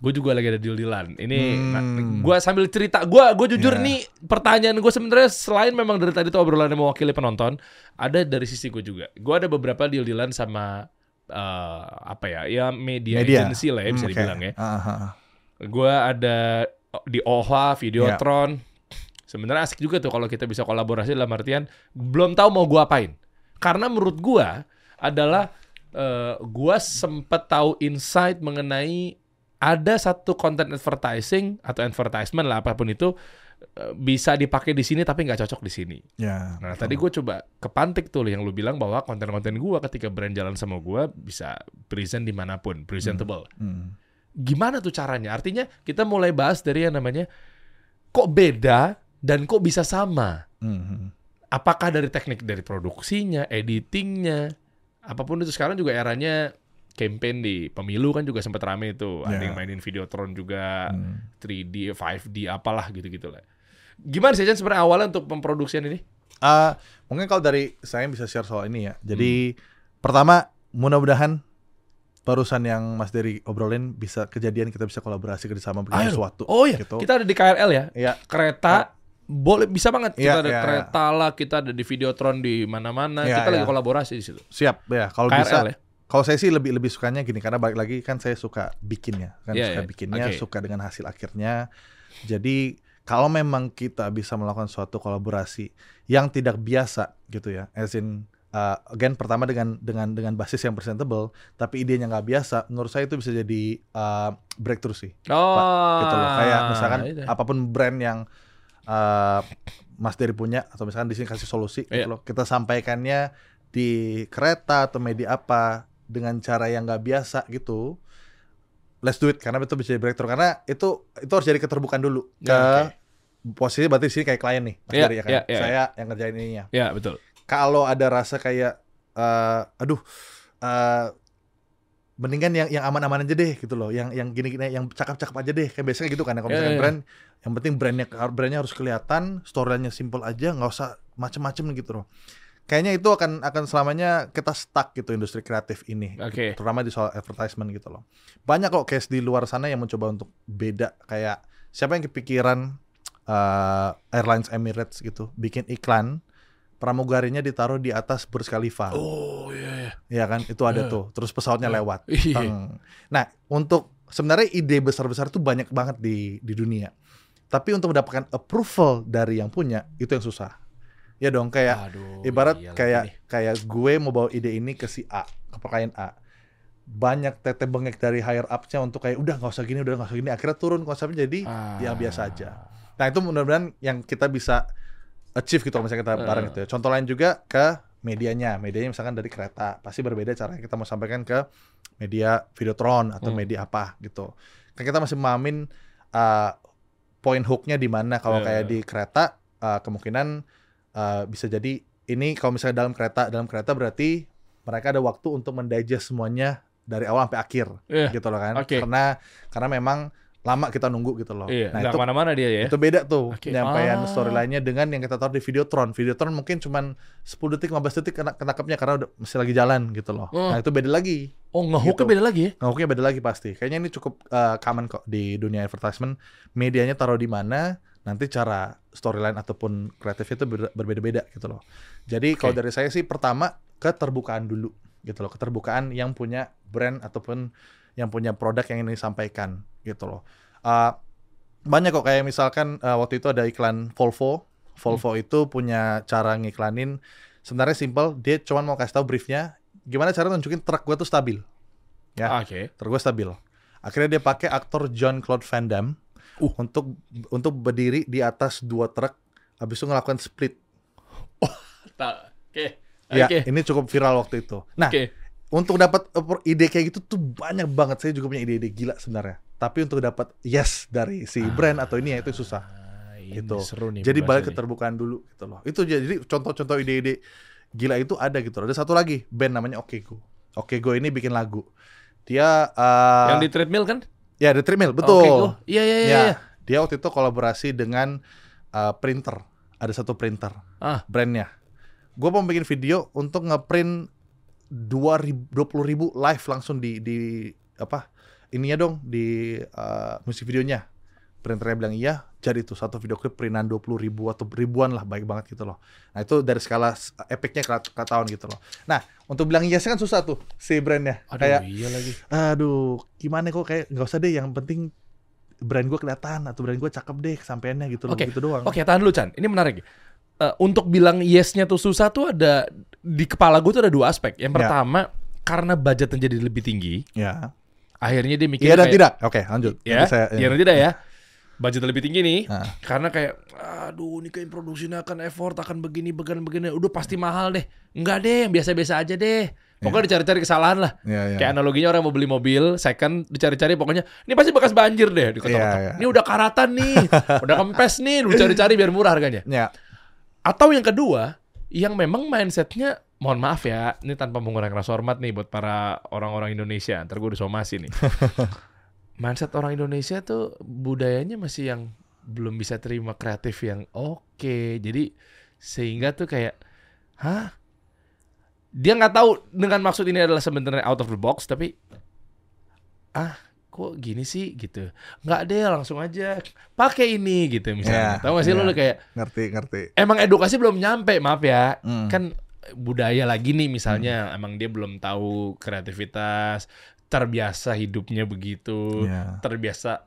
Gue juga lagi ada deal-dealan. Ini Hmm. nah, gua sambil cerita, gua gue jujur Ya. nih pertanyaan gue sebenarnya selain memang dari tadi tuh obrolan yang mewakili penonton, ada dari sisi gue juga. Gue ada beberapa deal-dealan sama eh, apa ya, ya media, Media. agency lah ya bisa Hmm, oke. dibilang ya. Ah, ah, ah. Gue ada di OHA, Videotron. Sebenarnya asik juga tuh kalau kita bisa kolaborasi dalam artian belum tahu mau gua apain. Karena menurut gua adalah eh, gua sempet tahu insight mengenai ada satu content advertising atau advertisement lah apa pun itu eh, bisa dipakai di sini tapi nggak cocok di sini. Ya. Nah tadi gue coba kepantik tuh yang lu bilang bahwa konten-konten gua ketika brand jalan sama gua bisa present di mana pun, presentable Hmm. gimana tuh caranya? Artinya kita mulai bahas dari yang namanya kok beda dan kok bisa sama. Hmm. Apakah dari teknik dari produksinya, editingnya, apa pun itu sekarang juga eranya campaign di pemilu kan juga sempat rame itu. Ada Ya. yang mainin Videotron juga, Hmm. 3D, 5D, apalah gitu-gitu lah. Gimana sih sebenarnya awalnya untuk pemproduksian ini? Ah, mungkin kalau dari saya bisa share soal ini ya. Jadi Hmm. pertama mudah-mudahan barusan yang Mas Dery obrolin bisa kejadian kita bisa kolaborasi kerjasama bikin sesuatu. Oh iya, gitu. kita ada di KRL ya. Ya, Kereta boleh bisa banget kita Iya, ada iya, kereta lah, kita ada di Videotron di mana-mana. Iya, kita lagi iya. kolaborasi di situ. siap ya. Kalau KRL bisa ya. Kalau saya sih lebih lebih sukanya gini karena balik lagi kan saya suka bikinnya, kan Iya, suka iya. bikinnya, Oke. suka dengan hasil akhirnya. Jadi kalau memang kita bisa melakukan suatu kolaborasi yang tidak biasa gitu ya, as in uh, again pertama dengan dengan dengan basis yang presentable, tapi idenya nggak biasa, menurut saya itu bisa jadi uh, breakthrough sih, Oh, gitu loh. Kayak misalkan itu. apa pun brand yang uh, Mas Dery punya atau misalkan di sini kasih solusi Iya. gitu loh. Kita sampaikannya di kereta atau media apa dengan cara yang nggak biasa gitu. Let's do it karena itu bisa jadi breakthrough karena itu itu harus jadi keterbukaan dulu ke Ya, posisi berarti sini kayak klien nih Mas Dery ya kan. iya, iya. Saya yang ngerjain ininya. Ya betul. Kalau ada rasa kayak eh aduh eh mendingan yang yang aman-aman aja deh gitu loh. Yang yang gini-gini yang cakep-cakep aja deh. Kayak biasanya gitu kan kalau Iya, misalnya iya. brand yang penting brandnya brandnya harus kelihatan, storyline-nya simple aja, nggak usah macem-macem gitu loh. Kayaknya itu akan akan selamanya kita stuck gitu industri kreatif ini, Oke. terutama di soal advertisement gitu loh. Banyak kok case di luar sana yang mencoba untuk beda kayak siapa yang kepikiran eh, Airlines Emirates gitu bikin iklan pramugarinya ditaruh di atas Burj Khalifa. Oh iya. Ya kan, itu ada Iya. tuh. Terus pesawatnya Iya. lewat. Iya. Teng. Nah, untuk sebenarnya ide besar-besar itu banyak banget di di dunia. Tapi untuk mendapatkan approval dari yang punya itu yang susah. Ya dong, kayak Aduh, ibarat iya kayak nih. kayak gue mau bawa ide ini ke si A, ke klien A. Banyak tete bengek dari higher up-nya untuk kayak udah nggak usah gini, udah nggak usah gini. Akhirnya turun konsepnya jadi Ah. biasa aja. Nah, itu mudah-mudahan yang kita bisa achieve gitu kalau misalnya kita bareng gitu ya. Contoh lain juga ke medianya. Medianya misalkan dari kereta, pasti berbeda cara kita mau sampaikan ke media Videotron atau Hmm. media apa gitu. Kan kita masih memahamin uh, point hooknya di mana. Kalau Ya. kayak di kereta uh, kemungkinan uh, bisa jadi ini kalau misalnya dalam kereta dalam kereta berarti mereka ada waktu untuk mendigest semuanya dari awal sampai akhir Iya. gitu loh kan. Oke. Karena karena memang lama kita nunggu gitu loh. Iya, Nah itu ke mana-mana dia ya. itu beda tuh Oke. penyampaian Ah. storyline-nya dengan yang kita taruh di Videotron. Videotron mungkin cuman 10 detik 15 detik kena ketangkapnya karena udah masih lagi jalan gitu loh. Oh. Nah, itu beda lagi. Oh, ngehooknya Gitu. beda lagi ya? Ngehuknya beda lagi pasti. Kayaknya ini cukup uh, common kok di dunia advertisement. Medianya taruh di mana, nanti cara storyline ataupun kreatifnya itu ber- berbeda-beda gitu loh. Jadi kalau Oke. dari saya sih pertama keterbukaan dulu gitu loh. Keterbukaan yang punya brand ataupun yang punya produk yang ingin disampaikan gitu loh. Uh, banyak kok kayak misalkan uh, waktu itu ada iklan Volvo. Volvo itu punya cara ngiklanin sebenarnya simple. Dia cuma mau kasih tahu briefnya gimana cara nunjukin truk gue tuh stabil. Ya. Ah, Oke. Terus gue stabil. Akhirnya dia pakai aktor John Claude Van Damme Uh. untuk untuk berdiri di atas dua truk, habis itu ngelakukan split. Ta- Oke. Ya, Oke. ini cukup viral waktu itu. Nah, Oke. untuk dapat oppor- ide kayak gitu tuh banyak banget. Saya juga punya ide-ide gila sebenarnya. Tapi untuk dapat yes dari si brand atau ini ya itu susah. Ah, ini Gitu. seru nih. Jadi balik keterbukaan dulu gitu loh. Itu jadi contoh-contoh ide-ide gila itu ada gitu loh. Ada satu lagi band namanya Okego. Okego ini bikin lagu. Dia eh, Yang di treadmill kan? Ya The Treadmill, betul. Oke, oh, Iya, iya, iya. Ya, iya. dia waktu itu kolaborasi dengan uh, printer. Ada satu printer, Ah. brandnya. Gue mau bikin video untuk ngeprint 20 ribu live langsung di di apa ininya dong di uh, musik videonya. Printernya bilang iya, jadi tuh satu video klip printan 20 ribu atau ribuan lah, baik banget gitu loh. Nah itu dari skala epicnya ke, ke tahun gitu loh. Nah untuk bilang yes kan susah tuh si brandnya. Aduh, Kayak iya lagi. aduh gimana kok kayak nggak usah deh yang penting brand gue kelihatan atau brand gue cakep deh kesampaiannya gitu loh Oke, gitu doang Oke, tahan dulu Chan. Ini menarik. Eh, untuk bilang yes-nya tuh susah tuh ada di kepala gue tuh ada dua aspek. Yang Ya. pertama karena budgetnya jadi lebih tinggi, ya akhirnya dia mikir iya dan kayak, tidak oke lanjut ya, Nanti saya, iya dan tidak ya. Budget lebih tinggi nih, Nah. karena kayak, aduh, ini kayak produksinya akan effort, akan begini, begini, begini, udah pasti mahal deh. Enggak deh, yang biasa-biasa aja deh. Pokoknya dicari-cari kesalahan lah. Iya, iya. Kayak analoginya orang mau beli mobil, second, dicari-cari pokoknya, ini pasti bekas banjir deh. Diketok-ketok. Iya, iya. Ini udah karatan nih, udah kempes nih, lu cari-cari biar murah harganya. ya Atau yang kedua, yang memang mindsetnya, mohon maaf ya, ini tanpa mengurangi rasa hormat nih buat para orang-orang Indonesia. Ntar gue disomasi nih. Mindset orang Indonesia tuh budayanya masih yang belum bisa terima kreatif yang oke. Jadi sehingga tuh kayak, hah? Dia nggak tahu dengan maksud ini adalah sebenarnya out of the box, tapi ah kok gini sih gitu nggak deh langsung aja pakai ini gitu misalnya Iya, tahu gak sih lu iya. lu kayak ngerti ngerti emang edukasi belum nyampe maaf ya Hmm. kan budaya lagi nih misalnya emang dia belum tahu kreativitas terbiasa hidupnya begitu Iya. terbiasa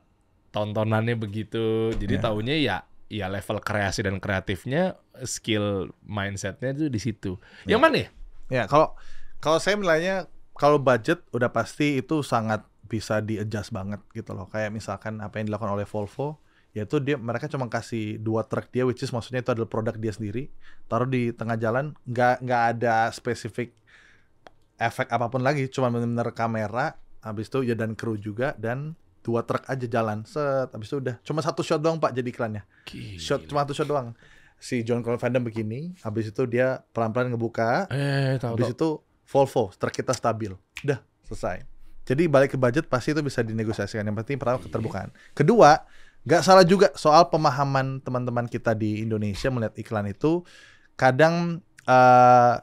tontonannya begitu. Jadi Iya. taunya ya ya level kreasi dan kreatifnya skill mindsetnya tuh di situ. Yang mana ya? Ya kalau kalau saya nilainya kalau budget udah pasti itu sangat bisa di adjust banget gitu loh. Kayak misalkan apa yang dilakukan oleh Volvo yaitu dia mereka cuma kasih dua truk dia which is maksudnya itu adalah produk dia sendiri taruh di tengah jalan nggak nggak ada spesifik efek apa pun lagi cuma benar-benar kamera habis itu ya dan kru juga dan dua truk aja jalan. Set habis itu udah. Cuma satu shot doang pak jadi iklannya. Shot cuma satu shot doang. Si John Van Damme begini habis itu dia pelan-pelan ngebuka eh tahu habis tahu. itu Volvo truk kita stabil. Udah selesai. Jadi balik ke budget pasti itu bisa dinegosiasikan. Yang penting pertama keterbukaan. Kedua nggak salah juga soal pemahaman teman-teman kita di Indonesia melihat iklan itu kadang eh,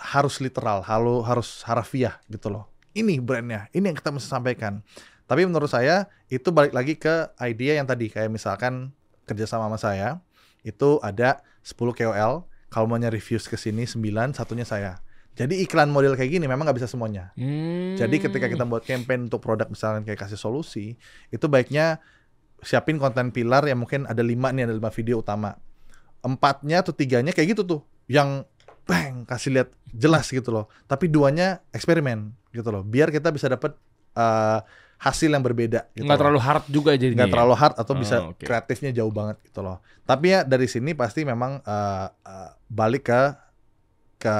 harus literal harus harus harafiah gitu loh ini brandnya ini yang kita mesti sampaikan tapi menurut saya itu balik lagi ke idea yang tadi kayak misalkan kerjasama sama saya itu ada 10 KOL kalau maunya reviews ke sini 9 satunya saya jadi iklan model kayak gini memang nggak bisa semuanya Hmm. jadi ketika kita buat campaign untuk produk misalkan kayak kasih solusi, itu baiknya siapin konten pilar yang mungkin ada lima nih, ada lima video utama. Empatnya atau tiganya kayak gitu tuh, yang bang kasih lihat jelas gitu loh. Tapi duanya eksperimen gitu loh, biar kita bisa dapat eh, hasil yang berbeda. Gitu nggak loh. terlalu hard juga jadi nggak terlalu hard atau Oh, bisa oke. kreatifnya jauh banget gitu loh. Tapi ya dari sini pasti memang eh, eh, balik ke ke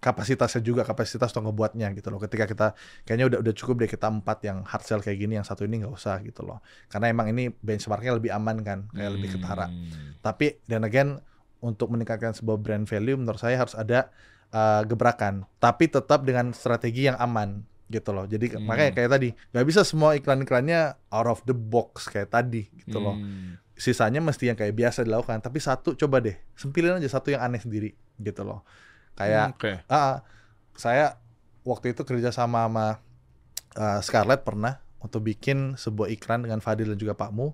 kapasitasnya juga kapasitas untuk ngebuatnya gitu loh ketika kita kayaknya udah udah cukup deh kita empat yang hard sell kayak gini yang satu ini nggak usah gitu loh karena emang ini benchmarknya lebih aman kan kayak lebih ketara Hmm. tapi dan again untuk meningkatkan sebuah brand value menurut saya harus ada uh, gebrakan tapi tetap dengan strategi yang aman gitu loh jadi Hmm. makanya kayak tadi nggak bisa semua iklan-iklannya out of the box kayak tadi gitu loh Hmm. sisanya mesti yang kayak biasa dilakukan tapi satu coba deh sempilin aja satu yang aneh sendiri gitu loh kayak Oke. ah, saya waktu itu kerja sama sama uh, Scarlett pernah untuk bikin sebuah iklan dengan Fadil dan juga Pak Mu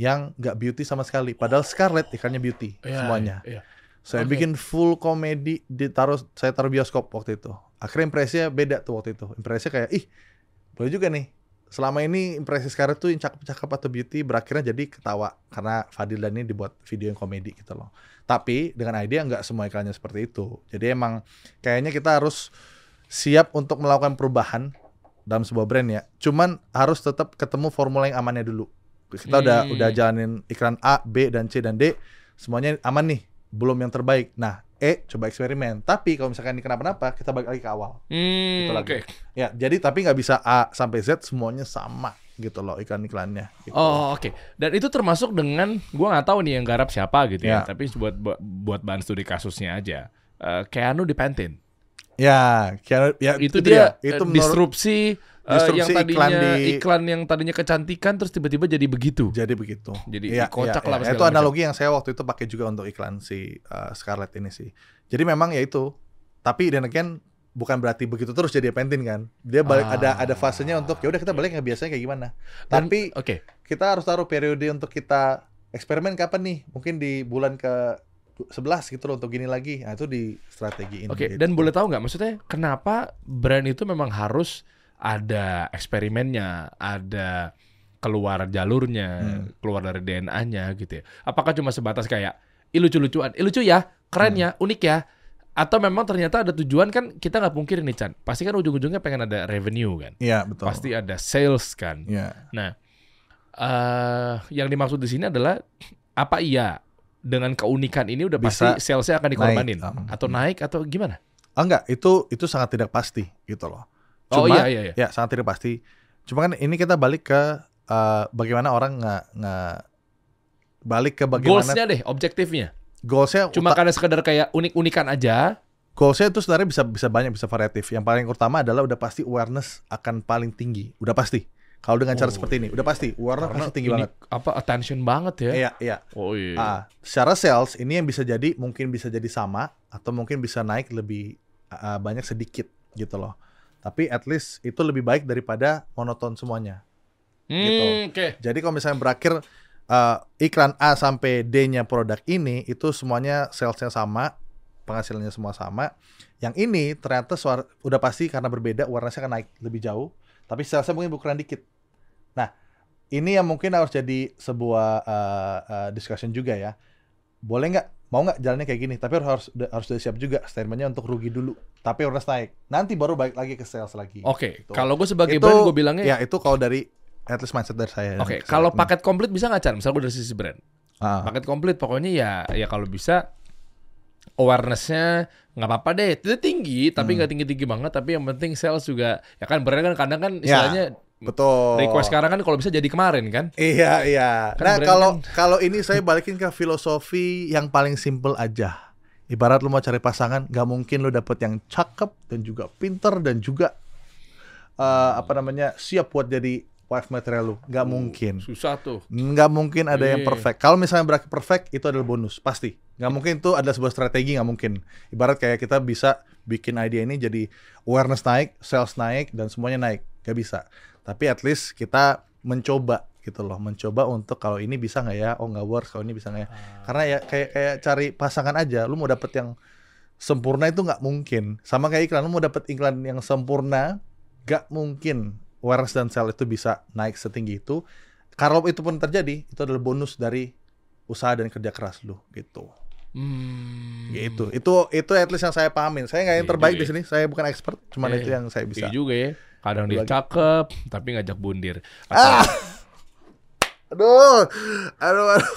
yang nggak beauty sama sekali. Padahal Scarlett iklannya beauty Iya, semuanya. iya. saya Oke. bikin full komedi ditaruh saya taruh bioskop waktu itu. Akhirnya impresinya beda tuh waktu itu. Impresinya kayak ih boleh juga nih. Selama ini impresi Scarlett tuh yang cakep-cakep atau beauty berakhirnya jadi ketawa karena Fadil dan ini dibuat video yang komedi gitu loh. Tapi dengan idea nggak semua iklannya seperti itu. Jadi emang kayaknya kita harus siap untuk melakukan perubahan dalam sebuah brand ya. Cuman harus tetap ketemu formula yang amannya dulu kita udah Hmm. udah jalanin iklan A B dan C dan D semuanya aman nih belum yang terbaik nah E coba eksperimen tapi kalau misalkan ini kenapa-napa kita balik lagi ke awal Hmm, Gitu lagi. ya jadi tapi nggak bisa A sampai Z semuanya sama gitu loh iklan-iklannya gitu. Oh oke. Dan itu termasuk dengan gua nggak tahu nih yang garap siapa gitu ya. Ya. Tapi buat buat, buat bahan studi kasusnya aja. Eh, Keanu di ya Keanu- ya Itu, dia itu eh, menurut- disrupsi, disrupsi yang tadinya iklan iklan, di- yang tadinya kecantikan terus tiba-tiba jadi begitu. jadi begitu Jadi Iya, kocak iya, lah. segala Itu macam. analogi yang saya waktu itu pakai juga untuk iklan si uh, Scarlett ini sih. Jadi memang ya itu. Tapi dan again bukan berarti begitu terus jadi Pantene kan. Dia balik Ah. ada ada fasenya untuk ya udah kita balik nggak biasanya kayak gimana. Dan- Tapi Oke. kita harus taruh periode untuk kita eksperimen kapan nih? Mungkin di bulan ke 11 gitu loh untuk gini lagi. Nah, itu di strategiin. Oke, gitu. dan boleh tahu nggak maksudnya kenapa brand itu memang harus ada eksperimennya, ada keluar jalurnya, Hmm. keluar dari DNA-nya gitu ya. Apakah cuma sebatas kayak lucu-lucuan, lucu ya, keren Hmm. ya, unik ya. Atau memang ternyata ada tujuan kan kita nggak mungkir nih Chan. Pasti kan ujung-ujungnya pengen ada revenue kan. Iya, betul. Pasti ada sales kan. Iya. Nah, eh yang dimaksud di sini adalah apa iya dengan keunikan ini udah Bisa pasti salesnya akan dikorbanin naik, um, atau naik atau gimana? Ah, enggak, itu itu sangat tidak pasti gitu loh. Oh Cuma- iya iya iya. Ya sangat tidak pasti. Cuma kan ini kita balik ke eh, bagaimana orang nggak nggak balik ke bagaimana Goalsnya deh, objektifnya. goalsnya Cuma karena sekedar kayak unik-unikan aja. goalsnya itu sebenarnya bisa bisa banyak bisa variatif. Yang paling utama adalah udah pasti awareness akan paling tinggi. Udah pasti. Kalau dengan cara Oh. seperti ini, udah pasti awareness pasti tinggi ini banget. apa attention banget ya. Iya iya. Oh iya. Ah, secara sales ini yang bisa jadi mungkin bisa jadi sama atau mungkin bisa naik lebih ah, banyak sedikit gitu loh. Tapi at least itu lebih baik daripada monoton semuanya. Hmm, gitu. Oke. Jadi kalau misalnya berakhir uh, iklan A sampai D-nya produk ini itu semuanya salesnya sama, penghasilannya semua sama. Yang ini ternyata suara, udah pasti karena berbeda awareness-nya akan naik lebih jauh, tapi salesnya mungkin berkurang dikit. Nah, ini yang mungkin harus jadi sebuah uh, uh, discussion juga ya. Boleh nggak? Mau nggak jalannya kayak gini? Tapi harus harus sudah siap juga statementnya untuk rugi dulu. Tapi awareness naik. Nanti baru balik lagi ke sales lagi. Oke, Gitu. kalau gue sebagai Itu- brand gue bilangnya Ya itu kalau dari at least mindset dari saya. Oke, Saya- kalau paket komplit bisa nggak Chan? Misal gue dari sisi brand. Ah. Paket komplit pokoknya ya ya kalau bisa awareness-nya nggak apa-apa deh. Itu tinggi tapi Hmm. nggak tinggi-tinggi banget. Tapi yang penting sales juga ya kan brand kan kadang kan Ya. istilahnya Betul. request sekarang kan kalau bisa jadi kemarin kan. Iya, iya. Kan nah, kalau kan- kalau ini saya balikin ke filosofi yang paling simple aja. Ibarat lu mau cari pasangan, nggak mungkin lu dapet yang cakep dan juga pinter dan juga eh, apa namanya siap buat jadi wife material lu. Nggak mungkin. Susah tuh. Nggak mungkin ada yang Iya. perfect. Kalau misalnya berakhir perfect, itu adalah bonus pasti. Nggak mungkin itu adalah sebuah strategi nggak mungkin. Ibarat kayak kita bisa bikin idea ini jadi awareness naik, sales naik, dan semuanya naik. Nggak bisa. Tapi at least kita mencoba gitu loh, mencoba untuk kalau ini bisa nggak ya, oh nggak works, kalau ini bisa nggak ya. Karena ya kayak kayak cari pasangan aja, lu mau dapet yang sempurna itu nggak mungkin. Sama kayak iklan, lu mau dapet iklan yang sempurna, nggak mungkin awareness dan sales itu bisa naik setinggi itu. Kalau itu pun terjadi, itu adalah bonus dari usaha dan kerja keras lu gitu. Hmm. Gitu. Itu itu at least yang saya pahamin. Saya nggak yang Iya terbaik di sini. Saya bukan expert, cuman Iya. itu yang saya bisa. Iya juga ya. Kadang dia cakep tapi ngajak bundir. Ah! Atau Aduh, aduh, aduh.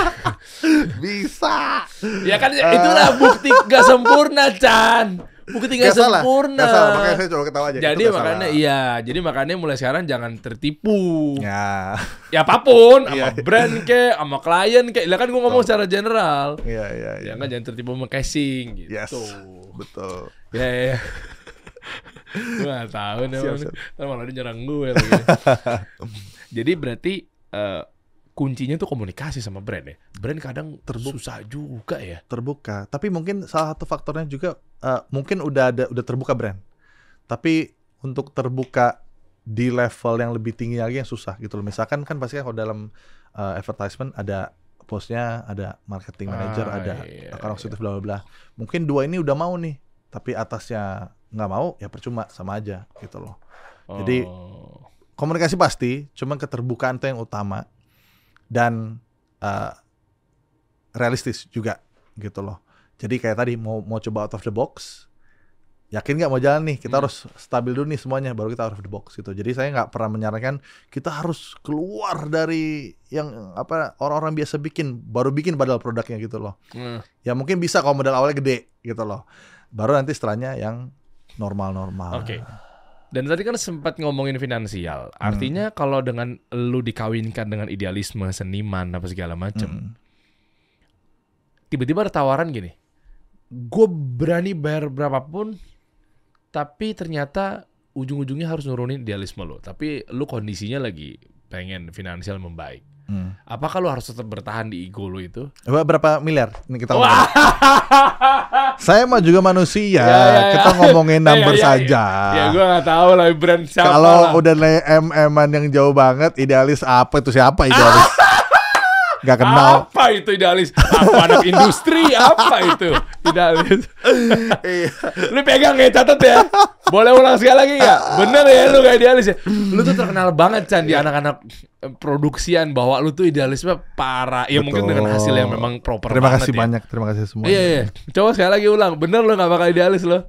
bisa. Ya kan itulah bukti gak sempurna Chan. Bukti Nggak salah, sempurna. nggak salah. Makanya saya coba ketawa aja. Jadi makanya salah. iya, jadi makanya mulai sekarang jangan tertipu. Ya, Ya apa pun, sama Iya. brand ke, sama klien ke. Lah kan gua ngomong secara general. iya, iya, iya. Ya kan jangan tertipu sama casing gitu. Yes, betul. Ya ya. ya. gue gak tahu nih. Ntar malah dia nyerang gue lagi. Jadi berarti eh, kuncinya tuh komunikasi sama brand ya. Brand kadang susah juga ya. terbuka. Tapi mungkin salah satu faktornya juga eh, mungkin udah ada udah terbuka brand. Tapi untuk terbuka di level yang lebih tinggi lagi yang susah gitu loh. Misalkan kan pasti kan kalau dalam eh, advertisement ada postnya, ada marketing manager, Ah, ada iya, account executive bla bla bla. Mungkin dua ini udah mau nih, tapi atasnya nggak mau ya percuma sama aja gitu loh. Jadi- Oh. Komunikasi pasti, cuma keterbukaan itu yang utama dan eh, realistis juga gitu loh. Jadi kayak tadi mau mau coba out of the box, yakin nggak mau jalan nih? Kita Hmm. harus stabil dulu nih semuanya, baru kita out of the box gitu. Jadi saya nggak pernah menyarankan kita harus keluar dari yang apa orang-orang biasa bikin, baru bikin padahal produknya gitu loh. Hmm. Ya mungkin bisa kalau modal awalnya gede gitu loh. Baru nanti setelahnya yang normal-normal. Oke. Dan tadi kan sempat ngomongin finansial. Hmm. Artinya kalau dengan lu dikawinkan dengan idealisme seniman apa segala macem, Hmm. tiba-tiba ada tawaran gini. Gue berani bayar berapapun, tapi ternyata ujung-ujungnya harus nurunin idealisme lo. Tapi lu kondisinya lagi pengen finansial membaik. Hmm. Apakah lu harus tetap bertahan di ego lu itu? Berapa miliar? Ini kita ngomongin. Saya mah juga manusia. Ya, ya, ya. Kita ngomongin number Ya, ya, ya. saja. Ya gue gak tahu lah brand siapa Kalau udah MM-an yang jauh banget, idealis apa itu siapa idealis? Gak kenal. Apa itu idealis? Apa anak industri? Apa itu idealis? Iya. lu pegang ya, catat ya. Boleh ulang sekali lagi gak? Bener ya lu gak idealis ya? Lu tuh terkenal banget Chan di anak-anak eh, produksian bahwa lu tuh idealisme parah. Ya mungkin Betul. dengan hasil yang memang proper Terima banget kasih ya. banyak, terima kasih semua. Iya, iya. Coba sekali lagi ulang. Bener lu gak bakal idealis lo?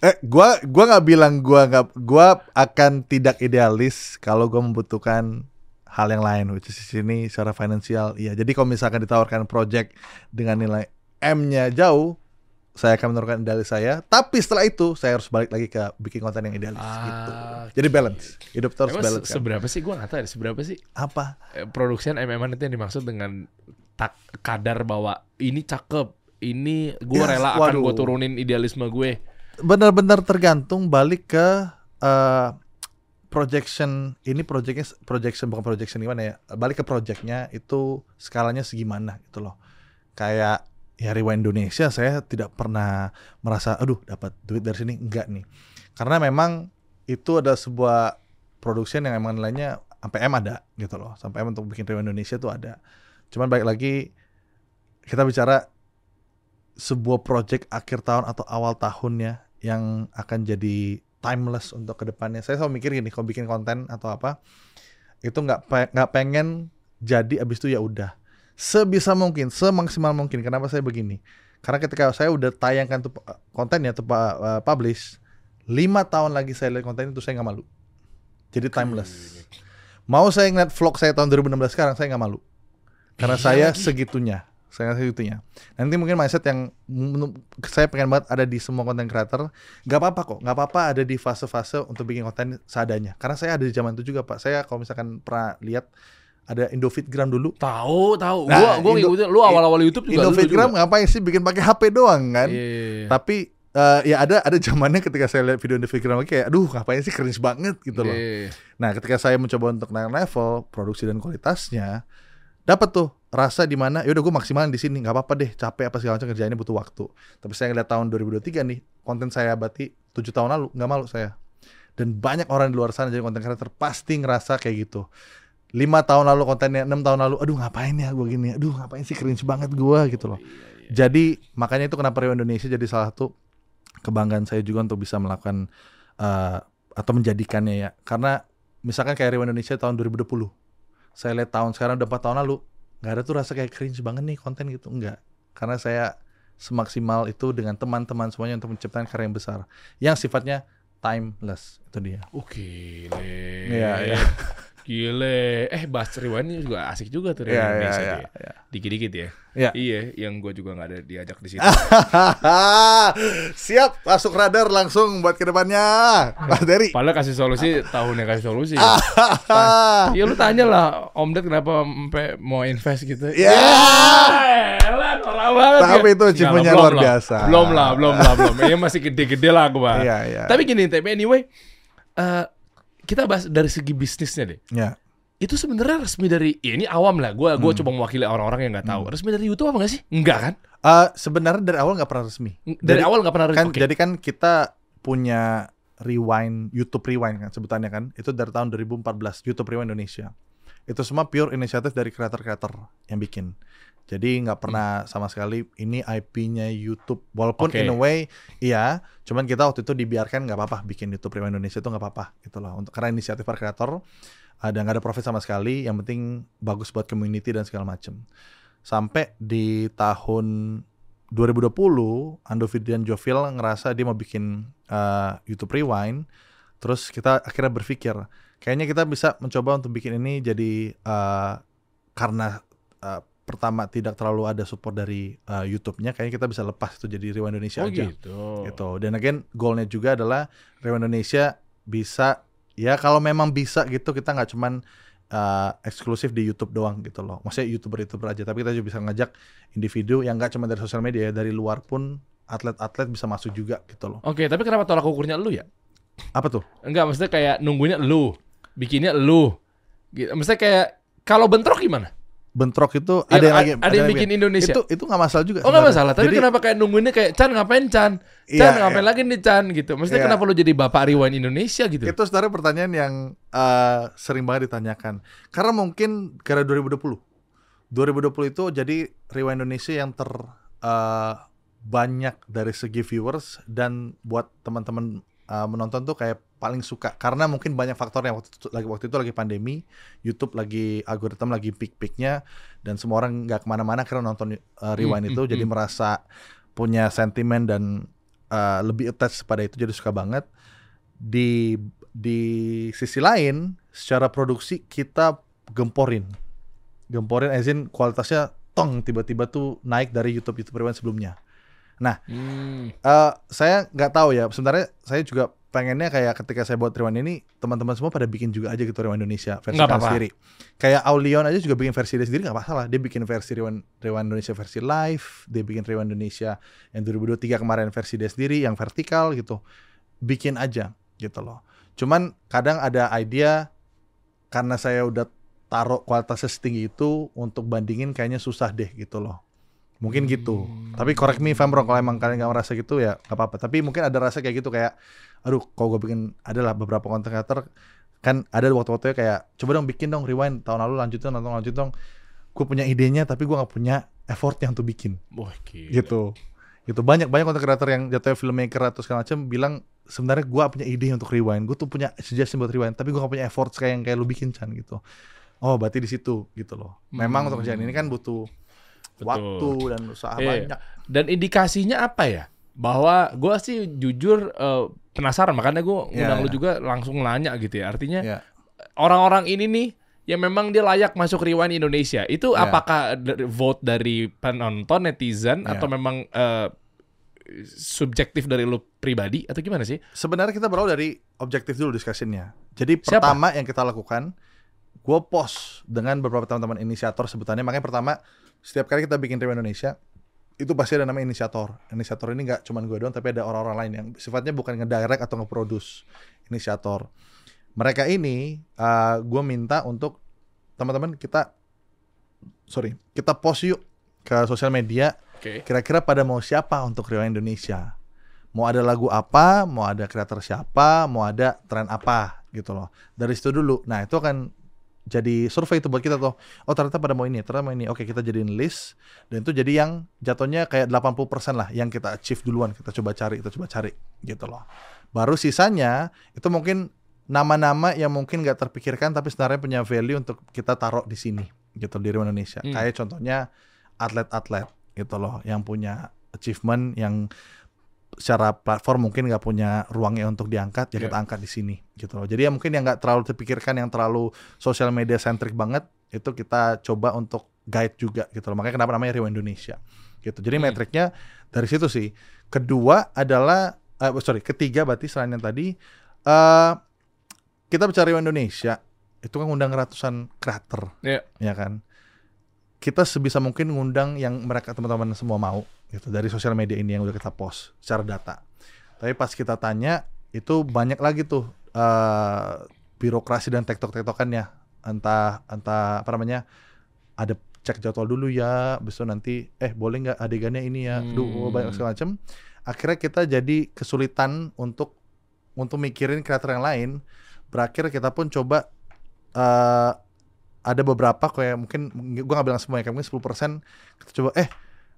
Eh, gua gua nggak bilang gua nggak gua akan tidak idealis kalau gua membutuhkan hal yang lain, which is di sini secara finansial. Iya, jadi kalau misalkan ditawarkan project dengan nilai M-nya jauh, saya akan menurunkan idealis saya. Tapi setelah itu saya harus balik lagi ke bikin konten yang idealis gitu. Ah. Jadi balance, hidup terus Emang balance. se- kan? seberapa sih? Gue gak tahu ya. Seberapa sih Apa? eh, produksian MM itu yang dimaksud dengan tak kadar bahwa ini cakep, ini gue Yes, rela akan gue turunin idealisme gue. Benar-benar tergantung balik ke eh, projection ini projectnya projection bukan projection gimana ya? Balik ke projectnya itu skalanya segimana gitu loh. Kayak ya Rewind Indonesia saya tidak pernah merasa aduh dapat duit dari sini. Enggak nih. Karena memang itu ada sebuah production yang emang nilainya sampai M ada gitu loh. Sampai M untuk bikin Rewind Indonesia tuh ada. Cuman balik lagi kita bicara sebuah project akhir tahun atau awal tahunnya yang akan jadi timeless untuk ke depannya. Saya selalu mikir gini, kalau bikin konten atau apa, itu nggak pe- nggak pengen jadi abis itu ya udah. Sebisa mungkin, semaksimal mungkin. Kenapa saya begini? Karena ketika saya udah tayangkan tuh uh, kontennya tuh uh, publish, lima tahun lagi saya lihat konten itu saya nggak malu. Jadi timeless. Mau saya ngeliat vlog saya tahun 2016 sekarang, saya nggak malu. Karena Iya saya segitunya. Saya segitunya. Nanti mungkin mindset yang saya pengen banget ada di semua konten creator. Gak apa-apa kok, gak apa-apa ada di fase-fase untuk bikin konten seadanya. Karena saya ada di zaman itu juga pak. Saya kalau misalkan pernah lihat ada Indofitgram dulu. Tahu, tahu. Nah, gua gua Indo- ngikutin lu awal-awal YouTube juga. Indofitgram juga. ngapain sih bikin pakai HP doang kan? Iya. Tapi eh, ya ada ada zamannya ketika saya lihat video Indofitgram kayak aduh ngapain sih cringe banget gitu loh. Iya. Nah, ketika saya mencoba untuk naik level produksi dan kualitasnya, dapat tuh rasa di mana ya udah gue maksimalin di sini nggak apa-apa deh capek apa segala macam kerjainnya butuh waktu. Tapi saya ngeliat tahun 2023 nih konten saya berarti tujuh tahun lalu nggak malu saya. Dan banyak orang di luar sana jadi konten creator pasti ngerasa kayak gitu. Lima tahun lalu kontennya, enam tahun lalu, aduh ngapain ya gue gini, aduh ngapain sih cringe banget gue gitu loh. Jadi makanya itu kenapa Rio Indonesia jadi salah satu kebanggaan saya juga untuk bisa melakukan eh, atau menjadikannya ya. Karena misalkan kayak Rio Indonesia tahun 2020, saya lihat tahun sekarang udah 4 tahun lalu, nggak ada tuh rasa kayak cringe banget nih konten gitu, enggak. Karena saya semaksimal itu dengan teman-teman semuanya untuk menciptakan karya yang besar, yang sifatnya timeless itu dia. Oke, Le. Iya, iya. Gile. Eh bahas rewind juga asik juga tuh Iya, Rewind iya, Indonesia iya, tuh ya. iya. Dikit-dikit ya. Iya. Iya, yang gue juga nggak ada diajak di situ. Siap, masuk radar langsung buat ke depannya. Mas Dery. Padahal kasih solusi, tahunnya kasih solusi. Ah. Iya lu tanya lah Om Ded kenapa sampai mau invest gitu. Ya. Elah, norak banget. Tapi ya. itu lah, luar lah. biasa. Belum lah, belum lah, belum. Ini masih gede-gede lah gua. Iya, iya. Tapi gini, tapi anyway, eh, kita bahas dari segi bisnisnya deh. Ya. Itu sebenarnya resmi dari, ya ini awam lah. Gua Hmm. coba mewakili orang-orang yang nggak tahu. Resmi dari YouTube apa nggak sih? Enggak kan? Eh, sebenarnya dari awal nggak pernah resmi. Dari Jadi- awal nggak pernah resmi. kan Oke. jadi kan kita punya rewind YouTube rewind kan sebutannya kan itu dari tahun 2014 YouTube rewind Indonesia itu semua pure inisiatif dari kreator-kreator yang bikin jadi nggak pernah sama sekali ini IP-nya YouTube. Walaupun Oke. in a way iya cuman kita waktu itu dibiarkan nggak apa-apa bikin YouTube rewind Indonesia itu nggak apa-apa gitu loh. Untuk karena inisiatif para kreator ada nggak ada profit sama sekali yang penting bagus buat community dan segala macem. Sampai di tahun 2020 Andovid dan Jovil ngerasa dia mau bikin uh, YouTube Rewind. Terus kita akhirnya berpikir kayaknya kita bisa mencoba untuk bikin ini jadi uh, karena uh, pertama tidak terlalu ada support dari uh, YouTube-nya kayaknya kita bisa lepas itu jadi Rewind Indonesia Oh aja gitu. gitu dan again goalnya juga adalah Rewind Indonesia bisa ya kalau memang bisa gitu kita nggak cuman uh, eksklusif di YouTube doang gitu loh maksudnya youtuber youtuber aja tapi kita juga bisa ngajak individu yang nggak cuma dari sosial media ya dari luar pun atlet-atlet bisa masuk juga gitu loh Oke, tapi kenapa tolak ukurnya lu ya? apa tuh Enggak, maksudnya kayak nunggunya lu, bikinnya lu. Gitu. Maksudnya kayak kalau bentrok gimana? Bentrok itu Ya, ada yang lagi ada yang bikin Indonesia. itu itu nggak masalah juga Oh nggak masalah, tapi Jadi, kenapa kayak nungguinnya kayak Chan ngapain Chan? Chan Iya, ngapain iya. lagi nih Chan gitu? Maksudnya Iya. kenapa lu jadi bapak rewind Indonesia gitu? itu sebenarnya pertanyaan yang uh, sering banget ditanyakan karena mungkin karena 2020 2020 itu jadi Rewind Indonesia yang ter uh, banyak dari segi viewers dan buat teman-teman uh, menonton tuh kayak paling suka. Karena mungkin banyak faktor yang waktu itu, lagi waktu itu lagi pandemi YouTube lagi algoritma lagi peak-peaknya dan semua orang nggak ke mana-mana karena nonton uh, Rewind Hmm, itu. hmm, jadi hmm. merasa punya sentimen dan uh, lebih attach pada itu jadi suka banget. Di di sisi lain secara produksi kita gemporin. Gemporin as in kualitasnya tong tiba-tiba tuh naik dari YouTube YouTube Rewind sebelumnya. Hmm. Eh, saya nggak tahu ya sebenarnya saya juga pengennya kayak ketika saya buat Rewind ini teman-teman semua pada bikin juga aja gitu Rewind Indonesia versi kalian sendiri. Kayak Aulion aja juga bikin versi dia sendiri nggak masalah. Dia bikin versi Rewind, Rewind Indonesia versi live dia bikin Rewind Indonesia yang 2023 kemarin versi dia sendiri yang vertikal gitu. Bikin aja gitu loh. Cuman kadang ada idea karena saya udah taruh kualitasnya setinggi itu untuk bandingin kayaknya susah deh gitu loh. Mungkin gitu. Tapi correct me if I'm wrong kalau emang kalian nggak merasa gitu ya nggak apa-apa. Tapi mungkin ada rasa kayak gitu kayak aduh kalau gue bikin adalah beberapa content creator kan ada waktu-waktunya kayak coba dong bikin dong rewind tahun lalu lanjutin nonton lanjut dong gue punya idenya tapi gue nggak punya effort yang untuk bikin Wah, gila. gitu gitu banyak banyak content creator yang jatuhnya filmmaker atau segala macam bilang sebenarnya gue punya ide untuk rewind gue tuh punya suggestion buat rewind tapi gue gak punya effort kayak yang kayak lu bikin Chan gitu oh berarti di situ gitu loh memang Hmm. untuk kerjaan ini kan butuh Betul. waktu dan usaha Iya. banyak Dan indikasinya apa ya? Bahwa gue sih jujur eh, penasaran makanya gue Iya, ngundang lu iya. juga langsung nanya gitu ya. Artinya ya orang-orang ini nih yang memang dia layak masuk rewind Indonesia itu Ya. apakah vote dari penonton netizen Ya. atau memang eh, subjektif dari lu pribadi atau gimana sih? sebenarnya kita berawal dari objektif dulu discussionnya. Jadi Siapa? pertama yang kita lakukan, gue post dengan beberapa teman-teman inisiator sebutannya. Makanya pertama, setiap kali kita bikin Rewind Indonesia, itu pasti ada nama inisiator. Inisiator ini nggak cuma gue doang, tapi ada orang-orang lain yang sifatnya bukan ngedirect atau ngeproduce inisiator. Mereka ini, gue minta untuk teman-teman kita, sorry, kita post yuk ke sosial media Oke. kira-kira pada mau siapa untuk Rewind Indonesia? Mau ada lagu apa, mau ada kreator siapa, mau ada tren apa gitu loh. Dari situ dulu. Nah, itu akan jadi survei itu buat kita tuh. Oh, ternyata pada mau ini, ternyata mau ini. Oke, kita jadiin list dan itu jadi yang jatuhnya kayak 80% lah yang kita achieve duluan, kita coba cari, kita coba cari gitu loh. Baru sisanya itu mungkin nama-nama yang mungkin gak terpikirkan tapi sebenarnya punya value untuk kita taruh di sini gitu di Indonesia. Hmm. Kayak contohnya atlet-atlet gitu loh yang punya achievement yang secara platform mungkin nggak punya ruangnya untuk diangkat, ya kita Iya. angkat di sini gitu loh. Jadi ya mungkin yang nggak terlalu terpikirkan yang terlalu sosial media centric banget itu kita coba untuk guide juga gitu loh. Makanya kenapa namanya Rio Indonesia gitu. Jadi Hmm. metriknya dari situ sih. Kedua adalah eh, sorry, ketiga berarti selain yang tadi eh kita bicara Rio Indonesia itu kan ngundang ratusan kreator Iya. ya kan kita sebisa mungkin ngundang yang mereka teman-teman semua mau gitu. Dari sosial media ini yang udah kita post secara data. Tapi pas kita tanya itu banyak lagi tuh eh birokrasi dan tektok-tektokannya entah entah apa namanya ada cek jadwal dulu ya besok nanti eh boleh nggak adegannya ini ya? Hmm. Duh, banyak segala macam akhirnya kita jadi kesulitan untuk untuk mikirin kreator yang lain. Berakhir kita pun coba eh ada beberapa kayak mungkin gua nggak bilang semua ya kayak mungkin 10% kita coba eh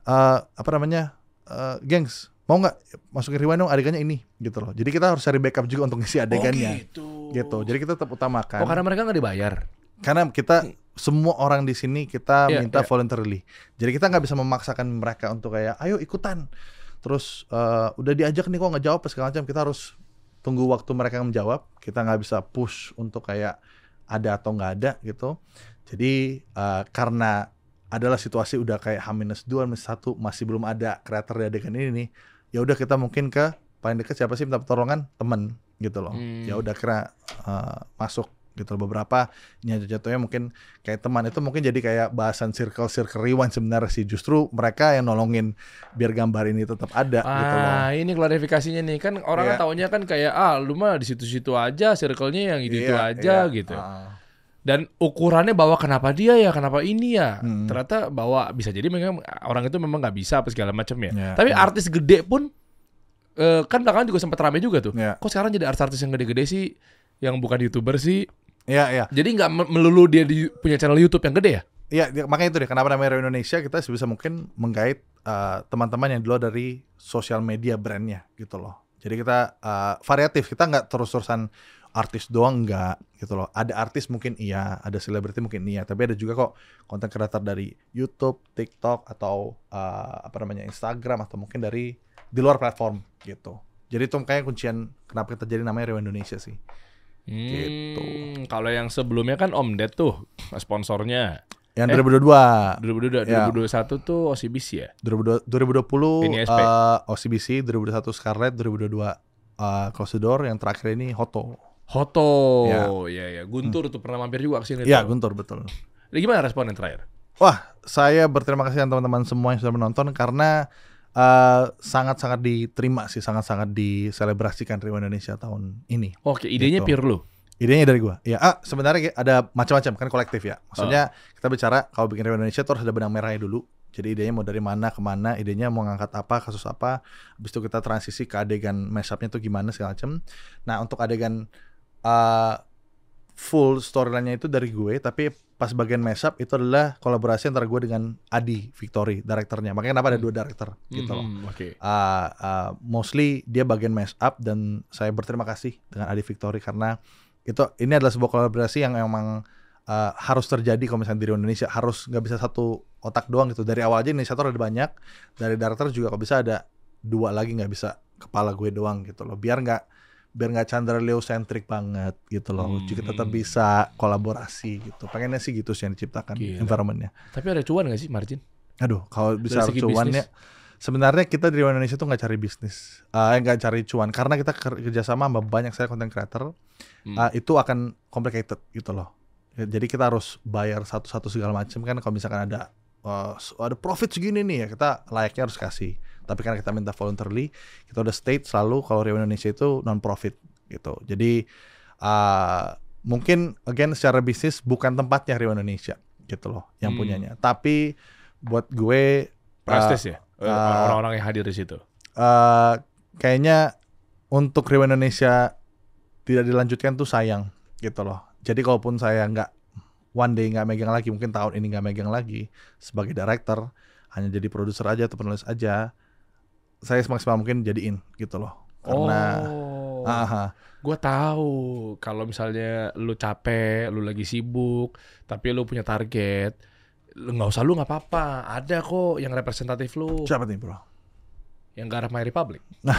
eh, apa namanya eh, gengs mau nggak masukin rewind dong adegannya ini gitu loh jadi kita harus cari backup juga untuk ngisi adegannya gitu. gitu jadi kita tetap utamakan Oh karena mereka nggak dibayar. karena kita semua orang di sini kita Iya, minta iya. voluntarily. Jadi kita nggak bisa memaksakan mereka untuk kayak ayo ikutan. Terus eh, udah diajak nih kok nggak jawab segala macam. Kita harus tunggu waktu mereka menjawab. Kita nggak bisa push untuk kayak ada atau nggak ada gitu. Jadi eh, karena adalah situasi udah kayak H-2, H-1 masih belum ada kreator di adegan ini nih. Ya udah kita mungkin ke paling dekat siapa sih minta pertolongan temen gitu loh. Hmm. Ya udah kira eh, masuk gitu loh. beberapa nyata jatuhnya mungkin kayak teman itu mungkin jadi kayak bahasan circle circle rewind sebenarnya sih justru mereka yang nolongin biar gambar ini tetap ada gitu loh Ah, ini klarifikasinya nih kan orang Iya. taunya kan kayak ah lu mah di situ-situ aja, circle-nya yang itu-itu Iya, aja iya. gitu. Ah. Dan ukurannya bahwa kenapa dia ya, kenapa ini ya. Hmm. Ternyata bahwa bisa jadi memang orang itu memang nggak bisa apa segala macam ya. Iya, Tapi iya. artis gede pun eh, kan belakangan juga sempat rame juga tuh. Iya. Kok sekarang jadi artis-artis yang gede-gede sih yang bukan youtuber sih? Iya, iya. Jadi nggak me- melulu dia di, punya channel YouTube yang gede ya? Iya, makanya itu deh kenapa namanya Rio Indonesia kita sebisa mungkin menggait eh, teman-teman yang di luar dari sosial media brandnya gitu loh. Jadi kita eh, variatif, kita nggak terus-terusan artis doang nggak gitu loh. Ada artis mungkin iya, ada selebriti mungkin iya, tapi ada juga kok konten kreator dari YouTube, TikTok atau eh, apa namanya Instagram atau mungkin dari di luar platform gitu. Jadi itu kayak kuncian kenapa kita jadi namanya Rio Indonesia sih. Gitu. Hmm, Kalau yang sebelumnya kan Om Ded tuh sponsornya. Yang Eh? 2022 2022, Ya. 2021 tuh OCBC ya? 2020 2020 NISP. eh, OCBC 2021 Scarlett 2022 uh, Close the Door yang terakhir ini Hoto Hoto, Ya. ya ya. Guntur tuh pernah mampir juga ke sini. Iya. Guntur betul Jadi gimana respon yang terakhir? Wah saya berterima kasih teman-teman semua yang sudah menonton karena eh, sangat-sangat diterima sih sangat-sangat diselebrasikan Rio Indonesia tahun ini Oke, idenya Gitu. pure lu. idenya dari gua ya ah sebenarnya ada macam-macam kan kolektif ya maksudnya kita bicara kalau bikin Rio Indonesia tuh harus ada benang merahnya dulu jadi idenya mau dari mana ke mana idenya mau ngangkat apa kasus apa habis itu kita transisi ke adegan mashupnya tuh gimana segala macam nah untuk adegan uh, full storyline-nya itu dari gue tapi pas bagian mashup itu adalah kolaborasi antara gue dengan Adi Victory direkturnya makanya kenapa ada dua direktur gitu loh. Mhm, Oke. uh, uh, mostly dia bagian mash up dan saya berterima kasih dengan Adi Victory karena itu ini adalah sebuah kolaborasi yang emang uh, harus terjadi kalau misalnya di Indonesia. Harus nggak bisa satu otak doang gitu. Dari awal aja inisiator ada banyak dari director juga kalau bisa ada dua lagi nggak bisa kepala gue doang gitu loh. Biar nggak biar nggak Chandra Leo centric banget gitu loh Hmm. juga tetap bisa kolaborasi gitu pengennya sih gitu sih yang diciptakan Gila. environmentnya Tapi ada cuan gak sih margin? Aduh, kalau bisa cuannya bisnis? sebenarnya kita di Indonesia tuh nggak cari bisnis, eh nggak cari cuan karena kita ker- kerjasama sama banyak saya konten creator, Hmm. eh, itu akan complicated gitu loh. Ya, Jadi kita harus bayar satu-satu segala macam kan kalau misalkan ada s- ada profit segini nih ya kita layaknya harus kasih. Tapi karena kita minta voluntarily, kita udah state selalu kalau Rio Indonesia itu non profit gitu. Jadi eh, mungkin again secara bisnis bukan tempatnya Rio Indonesia gitu loh yang Hmm. punyanya. Tapi buat gue Prestis ya? Eh, uh, Orang-orang yang hadir di situ. eh kayaknya untuk Rio Indonesia tidak dilanjutkan tuh sayang gitu loh. Jadi kalaupun saya nggak one day nggak megang lagi, mungkin tahun ini nggak megang lagi sebagai director, hanya jadi produser aja atau penulis aja, saya semaksimal mungkin jadiin gitu loh. Karena oh. aha, Gue tahu kalau misalnya lu capek, lu lagi sibuk, tapi lu punya target, lu nggak usah lu nggak apa-apa. Ada kok yang representatif lu. siapa nih bro? yang garap My Republic?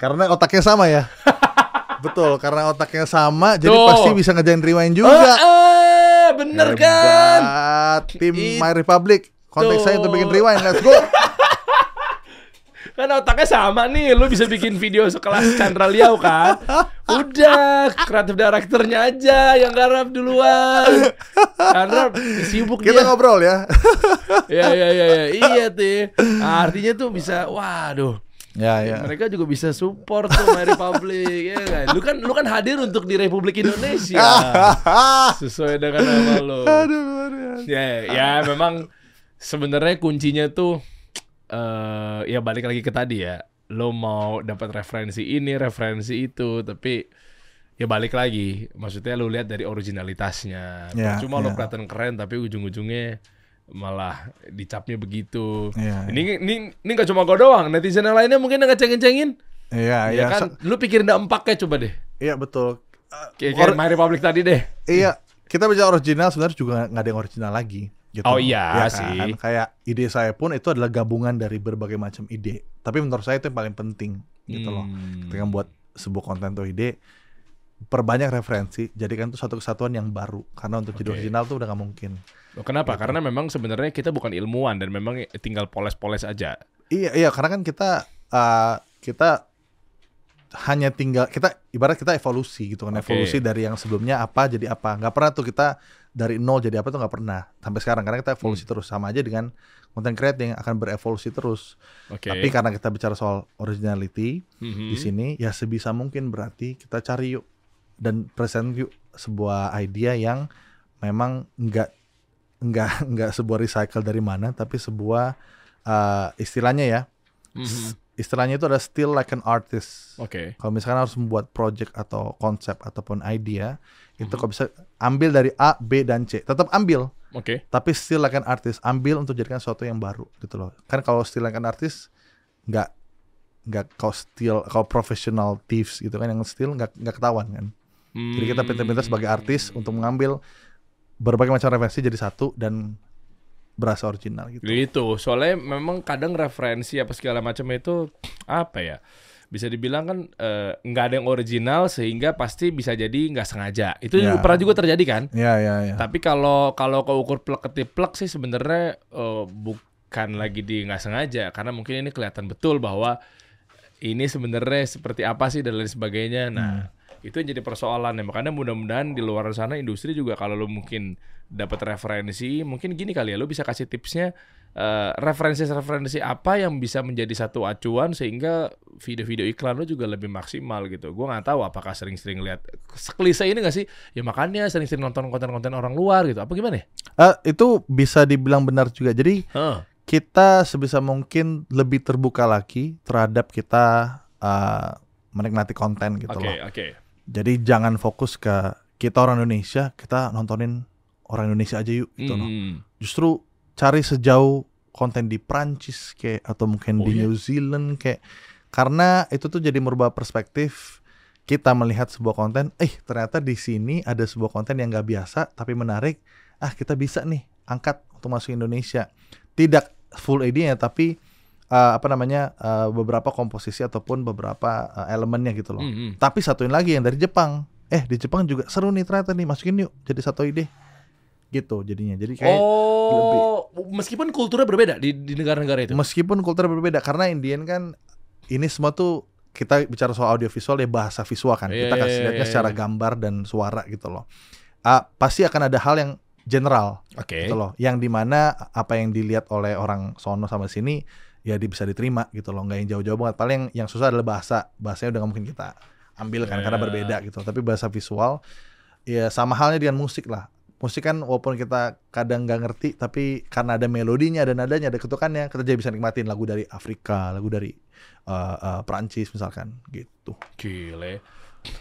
Karena otaknya sama ya. Betul, karena otaknya sama, jadi Tuh. pasti bisa ngejain rewind Oh, juga. ah, bener kan? Hebat. Tim It- My Republic. Kontak saya untuk bikin rewind. Let's go. Kan otaknya sama nih, lu bisa bikin video sekelas Chandra Liao kan? Udah, kreatif direkturnya aja yang garap duluan. Chandra sibuk Kita dia. ngobrol ya. Ya ya ya ya. Iya tuh. Nah, artinya tuh bisa waduh. ya, ya. Mereka juga bisa support tuh My Republic ya kan. Lu kan lu kan hadir untuk di Republik Indonesia. Sesuai dengan nama lu. Aduh, luar biasa. Ya ya memang sebenarnya kuncinya tuh eh ya balik lagi ke tadi ya. Lo mau dapat referensi ini, referensi itu, tapi ya balik lagi. Maksudnya lu lihat dari originalitasnya. Ya, Cuma lo ya. kelihatan keren tapi ujung-ujungnya malah dicapnya begitu. Iya, Ini ini ini gak cuma gue doang, netizen yang lainnya mungkin ngeceng-ngecengin. Iya, Ya iya. kan, So- lu pikirin dampaknya coba deh. Iya, betul. Kayak, kayak My Republic tadi deh. Iya, kita bicara original sebenarnya juga nggak ada yang original lagi. Gitu. Oh iya Ya sih. Kayak ide saya pun itu adalah gabungan dari berbagai macam ide. Tapi menurut saya itu yang paling penting gitu loh. Hmm. Ketika buat sebuah konten atau ide, perbanyak referensi, jadikan itu satu kesatuan yang baru. Karena untuk jadi Oke. original tuh udah nggak mungkin. Oh, kenapa? Gitu. Karena memang sebenarnya kita bukan ilmuwan dan memang tinggal poles-poles aja. Iya, iya, karena kan kita uh, kita hanya tinggal kita ibarat kita evolusi gitu kan Oke. evolusi dari yang sebelumnya apa jadi apa nggak pernah tuh kita dari nol jadi apa tuh nggak pernah sampai sekarang karena kita evolusi Hmm. terus sama aja dengan content creating akan berevolusi terus Oke. tapi karena kita bicara soal originality Mhm. di sini ya sebisa mungkin berarti kita cari yuk dan present yuk sebuah idea yang memang nggak nggak nggak sebuah recycle dari mana tapi sebuah uh, istilahnya ya Mhm. istilahnya itu adalah still like an artist. Oke. Kalau misalkan harus membuat project atau konsep ataupun idea, itu kalau bisa ambil dari A, B dan C. Tetap ambil, Oke. tapi still like an artist, ambil untuk jadikan sesuatu yang baru gitu loh. Kan kalau still like an artist nggak nggak kalau still kalau professional thieves gitu kan yang still nggak nggak ketahuan kan. Jadi kita pintar-pintar sebagai artis untuk mengambil berbagai macam referensi jadi satu dan berasa original gitu. Gitu. Soalnya memang kadang referensi apa segala macam itu apa ya? Bisa dibilang kan eh, nggak ada yang original sehingga pasti bisa jadi nggak sengaja. Itu Ya. pernah juga terjadi kan? Ya ya ya. Tapi kalau kalau keukur plek ketiplek sih sebenarnya eh, bukan lagi di nggak sengaja karena mungkin ini kelihatan betul bahwa ini sebenarnya seperti apa sih dan lain sebagainya. Nah, itu yang jadi persoalan ya. Makanya mudah-mudahan di luar sana industri juga kalau lu mungkin dapat referensi, mungkin gini kali ya, lu bisa kasih tipsnya eh, referensi-referensi apa yang bisa menjadi satu acuan sehingga video-video iklan lu juga lebih maksimal gitu. Gua nggak tahu apakah sering-sering lihat sekelise ini gak sih? Ya makanya sering-sering nonton konten-konten orang luar gitu. Apa gimana ya? Eh, itu bisa dibilang benar juga. Jadi Heeh. kita sebisa mungkin lebih terbuka lagi terhadap kita uh, menikmati konten gitu Oke, loh. oke. Jadi jangan fokus ke kita orang Indonesia, kita nontonin orang Indonesia aja yuk gitu loh. Hmm. Justru cari sejauh konten di Prancis kayak atau mungkin Oh, di iya? New Zealand kayak karena itu tuh jadi merubah perspektif kita melihat sebuah konten, eh ternyata di sini ada sebuah konten yang gak biasa tapi menarik. Ah kita bisa nih angkat untuk masuk Indonesia. Tidak full idenya tapi uh, apa namanya uh, beberapa komposisi ataupun beberapa uh, elemennya gitu loh. Hmm, hmm. Tapi satuin lagi yang dari Jepang. Eh di Jepang juga seru nih ternyata nih masukin yuk jadi satu ide. Gitu jadinya. Jadi kayak Oh, meskipun kulturnya berbeda di, di negara-negara itu. meskipun kultur berbeda karena Indian kan ini semua tuh kita bicara soal audiovisual ya bahasa visual kan. Iya, kita iya, kasih iya, lihatnya iya, secara iya. gambar dan suara gitu loh. Ah, pasti akan ada hal yang general Oke. gitu loh. Yang di mana apa yang dilihat oleh orang sono sama sini ya di, bisa diterima gitu loh. Nggak yang jauh-jauh banget. Paling yang susah adalah bahasa. Bahasanya udah nggak mungkin kita ambil kan karena Ya. berbeda gitu. Tapi bahasa visual ya sama halnya dengan musik lah. Musik kan walaupun kita kadang nggak ngerti tapi karena ada melodinya, ada nadanya, ada ketukannya, kita jadi bisa nikmatin lagu dari Afrika, lagu dari uh, uh, Perancis misalkan gitu. Gile.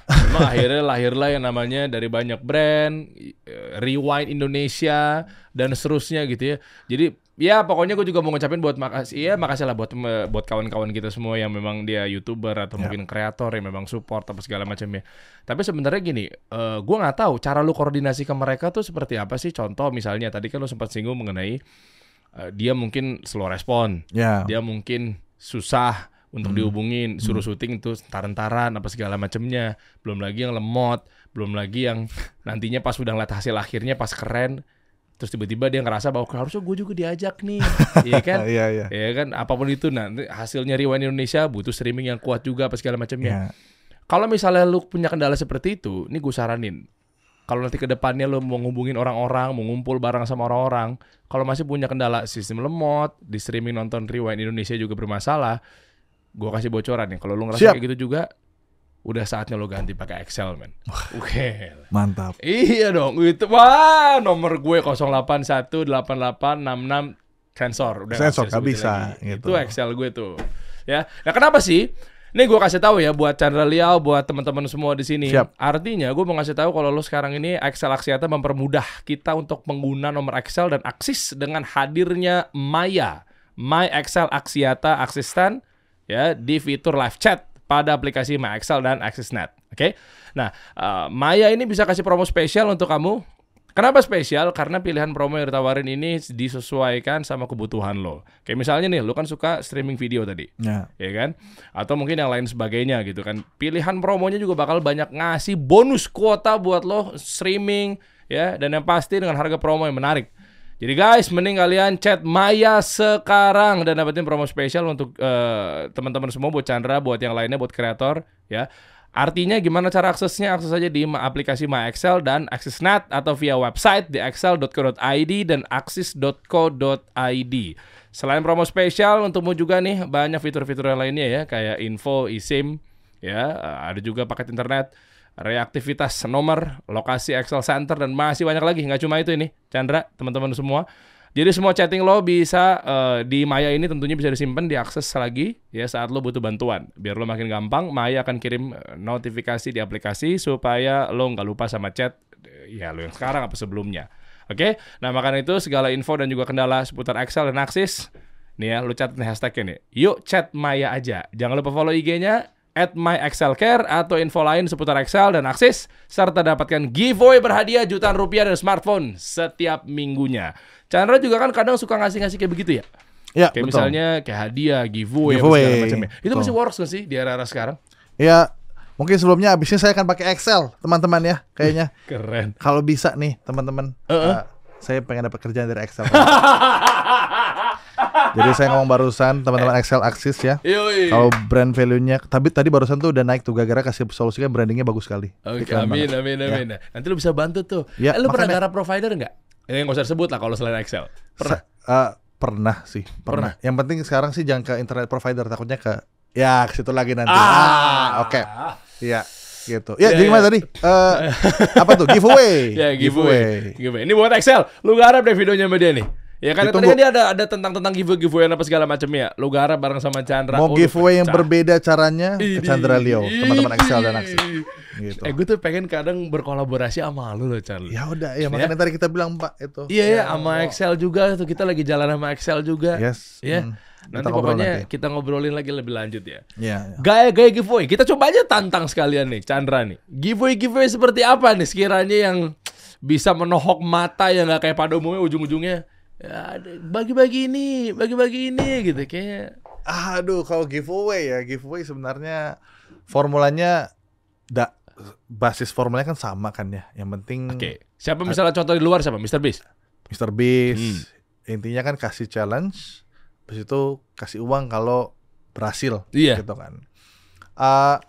Memang akhirnya lahirlah yang namanya dari banyak brand, eh, Rewind Indonesia dan seterusnya gitu ya. Jadi ya pokoknya gue juga mau ngucapin buat makasih ya makasih lah buat buat kawan-kawan kita semua yang memang dia youtuber atau Ya. mungkin kreator yang memang support apa segala macamnya. Tapi sebenarnya gini, eh gue nggak tahu cara lu koordinasi ke mereka tuh seperti apa sih? Contoh misalnya tadi kan lu sempat singgung mengenai eh, dia mungkin slow respon, Ya. dia mungkin susah untuk Hmm. dihubungin, suruh syuting tuh taran-taran apa segala macamnya. Belum lagi yang lemot, belum lagi yang nantinya pas udah ngeliat hasil akhirnya pas keren, terus tiba-tiba dia ngerasa bahwa harusnya gue juga diajak nih, iya kan? Iya, iya. Ya kan, apa pun itu nanti hasilnya Rewind Indonesia butuh streaming yang kuat juga apa segala macamnya. Ya. Kalau misalnya lu punya kendala seperti itu, ini gue saranin. Kalau nanti ke depannya lu mau ngubungin orang-orang, mau ngumpul bareng sama orang-orang, kalau masih punya kendala sistem lemot, di streaming nonton Rewind Indonesia juga bermasalah, gue kasih bocoran nih. Kalau lu ngerasa Siap. kayak gitu juga, udah saatnya lu ganti pakai Excel, men. Oke. Mantap. Iya dong, itu wah nomor gue 0818866 sensor. Udah Sensor, sebutin bisa, lagi. gitu. Itu Excel gue tuh. Ya, nah kenapa sih? Ini gue kasih tahu ya buat Chandra Liao, buat teman-teman semua di sini. Siap. Artinya gue mau ngasih tahu kalau lo sekarang ini Excel Axiata mempermudah kita untuk pengguna nomor Excel dan Axis dengan hadirnya Maya, My Excel Axiata Assistant ya di fitur live chat pada aplikasi My Excel dan AxisNet. Oke. Nah, eh, Maya ini bisa kasih promo spesial untuk kamu. Kenapa spesial? Karena pilihan promo yang ditawarin ini disesuaikan sama kebutuhan lo. Kayak misalnya nih, lo kan suka streaming video tadi Ya. ya kan? Atau mungkin yang lain sebagainya gitu kan. Pilihan promonya juga bakal banyak ngasih bonus kuota buat lo streaming ya dan yang pasti dengan harga promo yang menarik. Jadi guys, mending kalian chat Maya sekarang dan dapetin promo spesial untuk eh, teman-teman semua buat Chandra, buat yang lainnya, buat kreator ya. Artinya gimana cara aksesnya? Akses aja di aplikasi My Excel dan AxisNet atau via website di excel.co.id dan axis.co.id. Selain promo spesial untukmu juga nih banyak fitur-fitur lainnya ya kayak info, eSIM, ya eh, ada juga paket internet, reaktivitas nomor, lokasi Excel Center dan masih banyak lagi. Nggak cuma itu ini, Chandra, teman-teman semua. Jadi semua chatting lo bisa eh, di Maya ini tentunya bisa disimpan, diakses lagi ya saat lo butuh bantuan. Biar lo makin gampang, Maya akan kirim eh, notifikasi di aplikasi supaya lo nggak lupa sama chat eh, ya lo yang sekarang apa sebelumnya. Oke, nah makanya itu segala info dan juga kendala seputar Excel dan Axis Nih ya, lu catat hashtagnya nih. Yuk chat Maya aja. Jangan lupa follow IG-nya at myexcelcare atau info lain seputar Excel dan Axis serta dapatkan giveaway berhadiah jutaan rupiah dan smartphone setiap minggunya. Chandra juga kan kadang suka ngasih-ngasih kayak begitu ya. Ya, Kayak betul. misalnya kayak hadiah, giveaway, Giveaway, segala macamnya. Itu betul. masih works gak sih di era-era sekarang? Ya, mungkin sebelumnya abisnya saya akan pakai Excel, teman-teman ya, kayaknya. Keren. Kalau bisa nih, teman-teman. Heeh. eh, saya pengen dapat kerjaan dari Excel. Jadi saya ngomong barusan teman-teman Excel Axis ya. Kalau brand value-nya, tapi tadi barusan tuh udah naik tuh gara-gara kasih solusinya brandingnya bagus sekali. Oke, Iklan amin, banget. amin, Ya. amin. Nanti lu bisa bantu tuh. Ya, eh, lu pernah garap provider nggak? Ini nggak usah sebut lah kalau selain Excel. Pernah. Sa- eh, pernah sih, pernah. Yang penting sekarang sih jangan ke internet provider, takutnya ke ya ke situ lagi nanti. Ah, oke. Iya, gitu. Ya, Ya, jadi ya. gimana tadi? Eh, apa tuh? Giveaway. Ya giveaway. giveaway. Ini buat Excel. Lu garap deh videonya sama dia nih. Ya kan tadi dia ada ada tentang tentang giveaway giveaway apa segala macam ya. Lu garap bareng sama Chandra. Mau Oh, giveaway yang berbeda caranya ke. Chandra Leo, teman-teman Excel dan Axis. Ih. Gitu. Eh gue tuh pengen kadang berkolaborasi sama lu loh Chandra. Ya udah, ya makanya tadi kita bilang Pak itu. Iya ya, Ya, sama. Excel juga tuh kita lagi jalan sama Excel juga. Yes. Ya. hmm. Nanti Kita pokoknya nanti. kita ngobrolin lagi lebih lanjut ya. Iya. iya. Gaya-gaya giveaway. Kita coba aja tantang sekalian nih, Chandra nih. Giveaway-giveaway seperti apa nih sekiranya yang bisa menohok mata yang nggak kayak pada umumnya ujung-ujungnya ya bagi-bagi ini, bagi-bagi ini gitu kayak Aduh, kalau giveaway ya, giveaway sebenarnya formulanya da, basis formulanya kan sama kan ya. Yang penting oke. Siapa misalnya contoh di luar siapa? Mr. Beast. Mr. Beast Hmm. intinya kan kasih challenge, habis itu kasih uang kalau berhasil, Iya. gitu kan. Ah,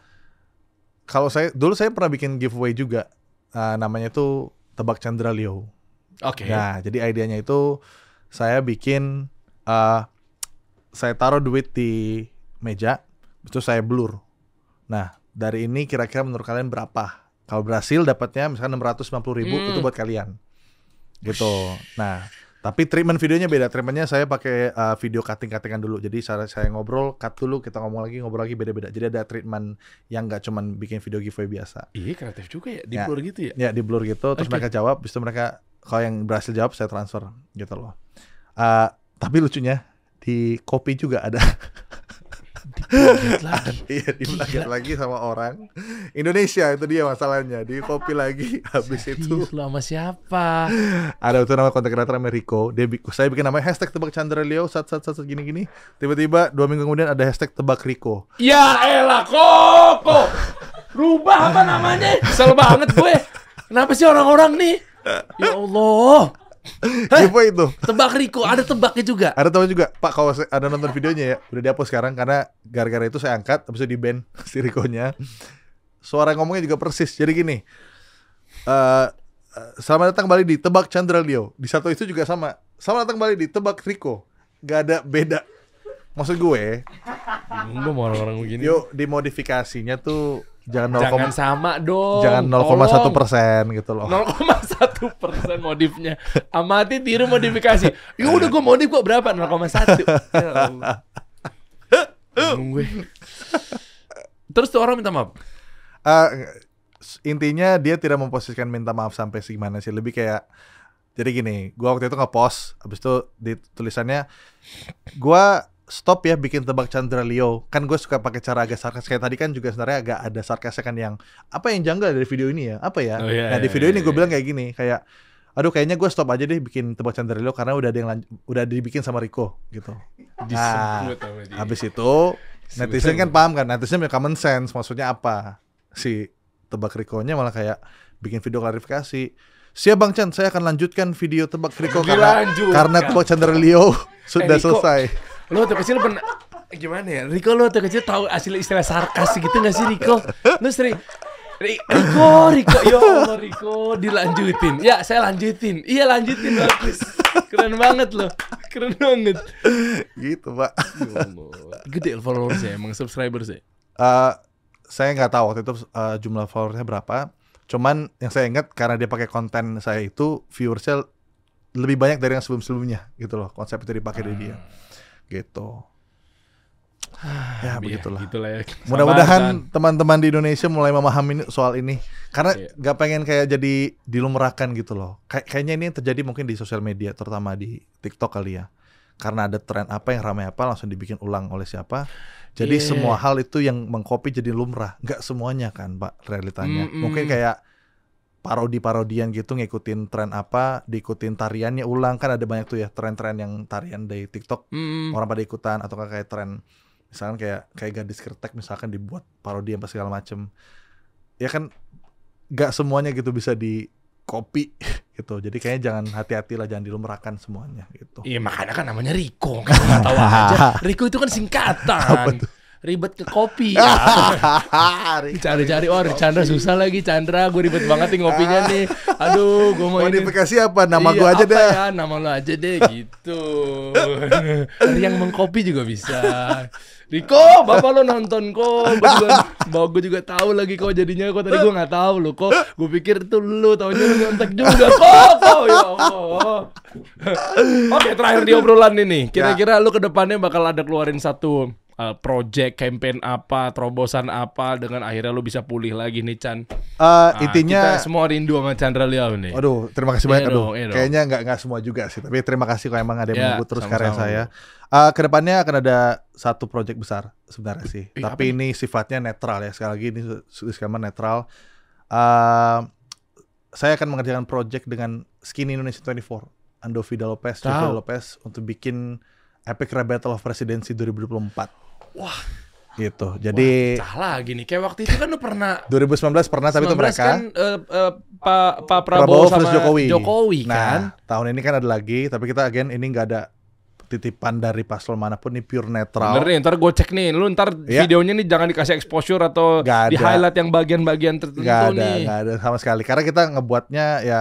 kalau saya dulu saya pernah bikin giveaway juga, Ah, namanya itu tebak Chandra Leo. Oke. Nah, jadi idenya itu saya bikin uh, saya taruh duit di meja, itu saya blur. Nah, dari ini kira-kira menurut kalian berapa? Kalau berhasil dapatnya misalkan 650 ribu Hmm. itu buat kalian. Gitu. Nah, tapi treatment videonya beda. Treatmentnya saya pakai uh, video cutting-cuttingan dulu. Jadi saya, saya ngobrol, cut dulu, kita ngomong lagi, ngobrol lagi beda-beda. Jadi ada treatment yang nggak cuman bikin video giveaway biasa. Iya kreatif juga ya, di Ya. blur gitu ya. Ya di blur gitu terus Oke. mereka jawab, habis itu mereka kalau yang berhasil jawab saya transfer gitu loh. Eh, tapi lucunya di kopi juga ada lagi. Iya, diplagiat lagi sama orang Indonesia itu dia masalahnya. Di copy lagi habis itu Serius lu sama siapa? ada itu nama konten kreator Ameriko. Dia saya bikin namanya hashtag tebak Chandra Leo sat sat sat, sat gini gini. Tiba-tiba dua minggu kemudian ada hashtag tebak Riko. Ya elah koko. Rubah apa namanya? Kesel banget gue. Kenapa sih orang-orang nih? Ya Allah. Tipe itu. Tebak Riko, ada tebaknya juga. Ada tahu juga, Pak kalau ada nonton videonya ya, udah dihapus sekarang karena gara-gara itu saya angkat, habis itu di band si Rikonya. Suara ngomongnya juga persis. Jadi gini, eh eh, selamat datang kembali di Tebak Chandra Leo. Di satu itu juga sama. Selamat datang kembali di Tebak Riko. Gak ada beda. Maksud gue, gue mau orang-orang begini. yuk dimodifikasinya tuh jangan 0, Jangan sama dong. jangan 0,1 persen gitu loh. 0,1 persen modifnya. Amati tiru modifikasi. Ya udah gue modif kok berapa? 0,1. Ya gue. Terus tuh orang minta maaf. Eh, intinya dia tidak memposisikan minta maaf sampai segimana sih lebih kayak jadi gini gua waktu itu nge-post habis itu di tulisannya gua stop ya bikin tebak Chandra Leo kan gue suka pakai cara agak sarkas kayak tadi kan juga sebenarnya agak ada sarkasnya kan yang apa yang janggal dari video ini ya apa ya Oh, iya, nah di iya, video ini iya, gue iya. bilang kayak gini kayak aduh kayaknya gue stop aja deh bikin tebak Chandra Leo karena udah ada yang lanj- udah dibikin sama Rico gitu dia. Habis itu netizen kan paham kan, netizen punya common sense maksudnya apa. Si tebak Riko-nya malah kayak bikin video klarifikasi. Siap Bang Chan, saya akan lanjutkan video tebak Riko karena karena tebak Chandra Leo sudah Eh, Riko. selesai. Lo waktu kecil pernah gimana ya? Riko lo waktu kecil tahu asli istilah sarkas gitu gak sih Riko? Lo sering Ri- Riko, Riko, ya Allah Riko dilanjutin. Ya saya lanjutin. Iya lanjutin bagus. Keren banget loh. Keren banget. Gitu, Pak. Ya Allah. Gede followersnya emang subscribers ya. Eh, saya nggak tahu waktu itu eh, jumlah followersnya berapa. Cuman yang saya ingat karena dia pakai konten saya itu viewersnya lebih banyak dari yang sebelum-sebelumnya gitu loh. Konsep itu dipakai dari dia. Gitu. ya begitulah. Gitulah ya. Mudah-mudahan teman-teman di Indonesia mulai memahami soal ini karena Iya. nggak pengen kayak jadi dilumrahkan gitu loh. Kay- kayaknya ini yang terjadi mungkin di sosial media terutama di TikTok kali ya. Karena ada tren apa yang ramai apa langsung dibikin ulang oleh siapa. Jadi Iya. semua hal itu yang mengcopy jadi lumrah. Nggak semuanya kan, Pak, realitanya. Mm-mm. Mungkin kayak parodi-parodian gitu ngikutin tren apa, diikutin tariannya ulang. Kan ada banyak tuh ya tren-tren yang tarian dari TikTok. Hmm. orang pada ikutan atau kayak tren. Misalkan kayak kayak gadis kertek misalkan dibuat parodi apa segala macem. Ya kan nggak semuanya gitu bisa di copy gitu. Jadi kayaknya jangan hati-hati lah jangan dilumrahkan semuanya gitu. Iya makanya kan namanya Riko kan? Nggak tahu aja. Riko itu kan singkatan. Ribet ke kopi ya. Cari-cari oh Chandra susah lagi Chandra gue ribet banget nih ngopinya nih. Aduh gue mau ini. modifikasi apa nama Iya, gua aja deh ya, nama lo aja deh gitu. Yang mengkopi juga bisa. Riko, bapak lo nonton kok. Gue juga, bawa gue juga tahu lagi kok jadinya kok tadi gue nggak tahu lo kok. Gue pikir itu lo, taunya lo nyontek juga kok. kok ya Allah. Oke terakhir di obrolan ini, kira-kira lo ke depannya bakal ada keluarin satu uh, project, campaign apa, terobosan apa, dengan akhirnya lo bisa pulih lagi nih Chan. Eh, Nah, intinya kita semua rindu sama Chandra Liao nih. Aduh, terima kasih banyak. Iya Aduh, dong. kayaknya nggak nggak semua juga sih. Tapi terima kasih kalau emang ada yang Ya, menunggu terus sama-sama, karya Bro. saya. Eh, ke depannya akan ada satu project besar sebenarnya sih. Ih, Tapi ini sifatnya netral ya. Sekali lagi ini disclaimer netral. Eh, saya akan mengerjakan project dengan Skinny Indonesia 24, Ando Vida Lopez. Jovi Lopez untuk bikin Epic Rap Battle of Presidency 2024. Wah. Gitu. Jadi Wah, salah gini. Kayak waktu itu kan lu pernah 2019 pernah tapi itu 19 mereka kan eh, eh, Pak Pak Prabowo Prabowo, sama Jokowi. Jokowi kan. Nah, tahun ini kan ada lagi, tapi kita again ini nggak ada titipan dari paslon mana pun ini pure netral. Bener nih, ntar gue cek nih. Lu ntar Iya. videonya nih jangan dikasih exposure atau di highlight yang bagian-bagian tertentu Nggak ada, nih. nggak ada sama sekali. Karena kita ngebuatnya ya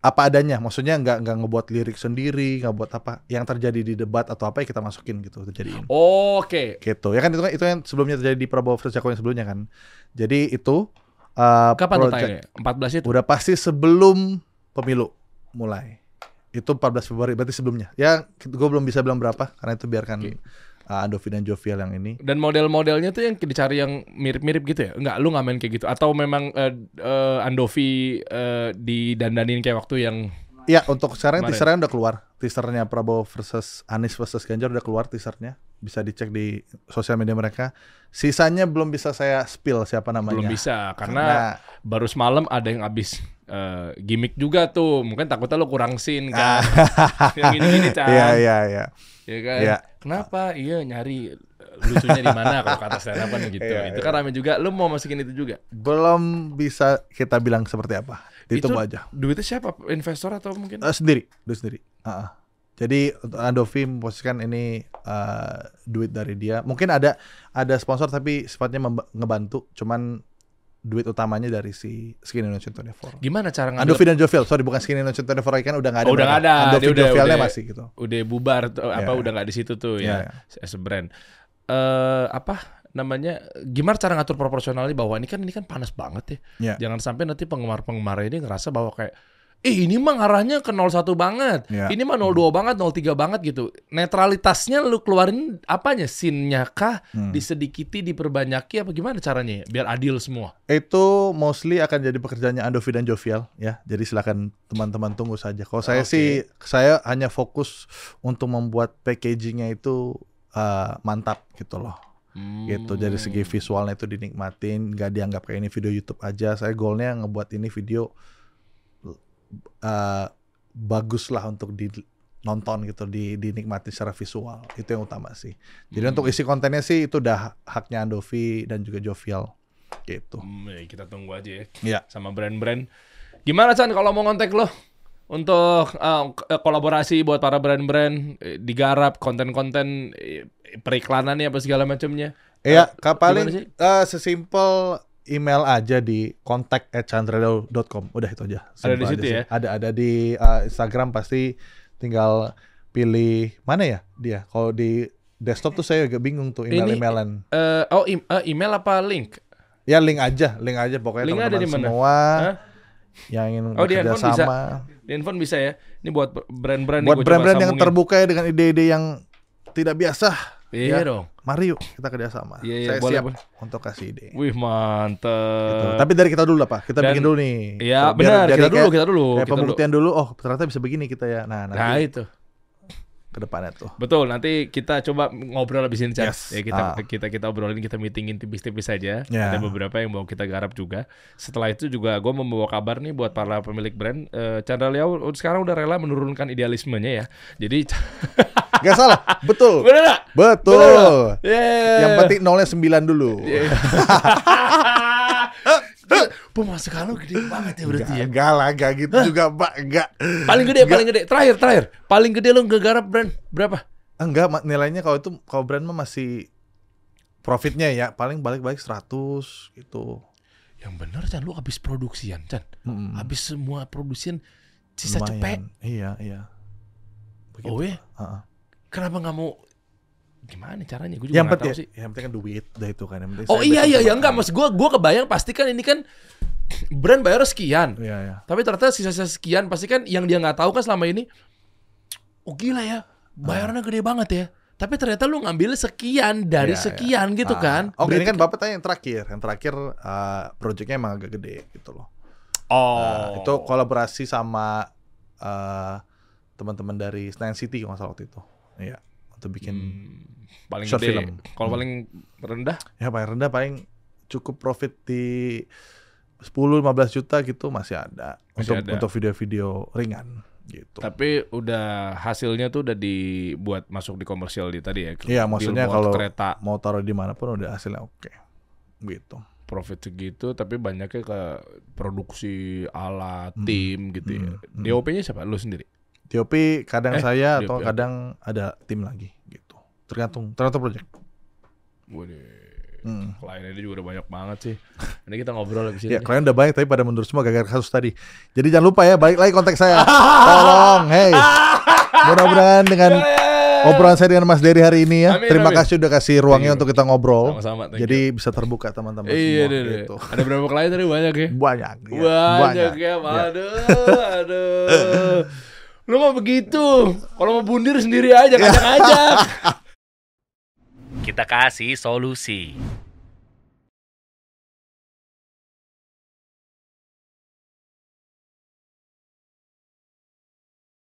apa adanya. Maksudnya nggak nggak ngebuat lirik sendiri, nggak buat apa yang terjadi di debat atau apa ya kita masukin gitu, terjadiin. Oke. Gitu. Ya kan itu kan itu yang sebelumnya terjadi di Prabowo versus Jokowi yang sebelumnya kan. Jadi itu uh, Kapan tuh tayangnya? 14 itu. Udah pasti sebelum pemilu mulai. Itu 14 Februari, berarti sebelumnya. Ya, gue belum bisa bilang berapa, karena itu biarkan Oke. Uh, Andovi dan Jovial yang ini. Dan model-modelnya tuh yang dicari yang mirip-mirip gitu ya? Enggak, lu nggak main kayak gitu. Atau memang eh, eh, Andovi eh, didandanin kayak waktu yang Iya, untuk sekarang Kemarin. teasernya udah keluar. Teasernya Prabowo versus Anies versus Ganjar udah keluar teasernya. Bisa dicek di sosial media mereka. Sisanya belum bisa saya spill siapa namanya. Belum bisa karena baru semalam ada yang habis eh, gimmick juga tuh. Mungkin takutnya lo kurang scene kan. yang gini-gini Chan. Iya iya iya. Ya kan? Iya. Kenapa? Iya nyari lucunya di mana kalau kata stand up kan gitu. Iya, itu kan rame juga. Lu mau masukin itu juga? Belum bisa kita bilang seperti apa. Ditunggu Itu aja. Duitnya siapa? Investor atau mungkin? Eh, sendiri, duit sendiri. Ah, ah. Jadi untuk Andovi memposisikan ini eh, duit dari dia. Mungkin ada ada sponsor tapi sifatnya ngebantu. Cuman duit utamanya dari si Skin Innovation 24. Gimana cara ngambil? Andovi dan Jovial, sorry bukan Skin Innovation 24 lagi kan udah nggak ada. Oh, udah nggak ada. Andovi udah- Jovialnya udah- masih gitu. Udah bubar tuh, apa Iya. udah nggak di situ tuh Iya, ya as a brand. Eh apa namanya? Gimana cara ngatur proporsionalnya bahwa ini kan ini kan panas banget ya. Iya. Jangan sampai nanti penggemar-penggemar ini ngerasa bahwa kayak Eh ini mah ngarahnya ke 01 banget. Iya. Ini mah 02 banget, 03 banget gitu. Netralitasnya lu keluarin apanya? Scene-nya kah? Hmm. Disedikiti, diperbanyaki apa gimana caranya ya? Biar adil semua. Itu mostly akan jadi pekerjaannya Andovi dan Jovial ya. Jadi silakan teman-teman tunggu saja. Kalau saya Oke. sih saya hanya fokus untuk membuat packagingnya itu uh, mantap gitu loh. gitu dari segi Hmm. visualnya itu dinikmatin nggak dianggap kayak ini video YouTube aja saya goalnya ngebuat ini video uh, bagus lah untuk dinonton gitu di dinikmati secara visual itu yang utama sih jadi Hmm. untuk isi kontennya sih itu udah haknya Andovi dan juga Jovial gitu Hmm, ya, kita tunggu aja ya. ya sama brand-brand. Gimana Chan kalau mau ngontek lo untuk uh, eh, kolaborasi buat para brand-brand eh, digarap konten-konten eh, periklanannya apa segala macamnya? Iya, Eh, Kak, paling eh, sesimpel email aja di at Udah itu aja. Ada di aja situ sih. ya? Ada ada di eh, Instagram pasti tinggal pilih mana ya dia. Kalau di desktop tuh saya agak bingung tuh email-emailan. Eh, oh im- eh, email apa link? Ya link aja, link aja pokoknya Linknya ada teman-teman di mana? semua Hah? yang ingin Oh, di bisa? sama. Di handphone bisa ya? Ini buat brand-brand Buat brand-brand yang terbuka ya dengan ide-ide yang tidak biasa. Iya ya. dong. Mari yuk kita kerjasama. Iya, iya, saya boleh, siap boleh. untuk kasih ide. Wih mantep. Gitu. Tapi dari kita dulu lah Pak. Kita Dan- bikin dulu nih. Iya benar. Kita dulu, kayak- kita dulu. Kayak kita dulu. pembuktian dulu. oh ternyata bisa begini kita ya. Nah nanti Nah itu. ke depannya tuh. Betul, nanti kita coba ngobrol lebih sini. Yes. Ya, kita, Ah. kita kita obrolin, kita meetingin tipis-tipis saja. Ya. Ada beberapa yang mau kita garap juga. Setelah itu juga gue membawa kabar nih buat para pemilik brand. Eh, Chandra Liao sekarang udah rela menurunkan idealismenya ya. Jadi, Gak salah. Betul. bener gak? Betul. Yeah. Yang penting nolnya 9 dulu. Iya. Pemasukan lo gede banget ya berarti ya. Enggak lah, enggak gitu juga, Pak. Enggak. Paling gede, paling gede. Terakhir, terakhir. Paling gede lo ngegarap brand berapa? Enggak, Ma- nilainya kalau itu kalau brand mah masih profitnya ya paling balik-balik 100 gitu. Yang bener Chan, lu habis produksian Chan. Habis semua produksian sisa cepet. Iya, iya. Begitu. Oh ya? Heeh. Kenapa nggak mau gimana caranya? Gue juga Yang nggak penting, tahu sih. yang penting kan duit, dah itu kan. Yang penting Oh iya besok iya ya enggak mas gue gue kebayang pasti kan ini kan brand bayar sekian. Iya, iya. Tapi ternyata sisa-sisa sekian pasti kan yang dia nggak tahu kan selama ini oh gila ya bayarnya gede banget ya. Tapi ternyata lu ngambil sekian dari Iya, iya. sekian gitu Ah. kan. Oke, ini Berarti kan Bapak tanya yang terakhir. Yang terakhir uh, projectnya emang agak gede gitu loh. Oh. Nah, itu kolaborasi sama uh, teman-teman dari Senayan City kalau nggak salah waktu itu. Iya, untuk bikin Hmm, paling short gede. film. Kalau Hmm. paling rendah ya paling rendah paling cukup profit di 10-15 juta gitu masih ada Masih untuk ada. untuk video-video ringan gitu. tapi udah hasilnya tuh udah dibuat masuk di komersial di tadi ya. Iya, maksudnya kalau kereta mau taruh di mana pun udah hasilnya oke. Gitu. profit segitu tapi banyaknya ke produksi alat Hmm. tim gitu ya. Hmm. Hmm. DOP-nya siapa? Lu sendiri. DOP kadang Eh, saya DOP, atau kadang ada tim lagi gitu. Tergantung tergantung project. Waduh. Hmm. Kliennya juga udah banyak banget sih. Ini kita ngobrol habis ini. Ya, klien udah banyak tapi pada mundur semua gara-gara kasus tadi. Jadi jangan lupa ya, balik lagi kontak saya. Tolong, hey. Mudah-mudahan dengan obrolan saya dengan Mas Dery hari ini ya. Amin, Terima amin. kasih udah kasih ruangnya untuk kita ngobrol. Sama-sama. thank Jadi you. bisa terbuka teman-teman iya, semua deh, deh. gitu. Ada berapa klien tadi banyak ya? Banyak. ya. banyak, ya, aduh, aduh. Lu mah begitu. Kalau mau bundir sendiri aja, ngajak-ngajak. Kita kasih solusi.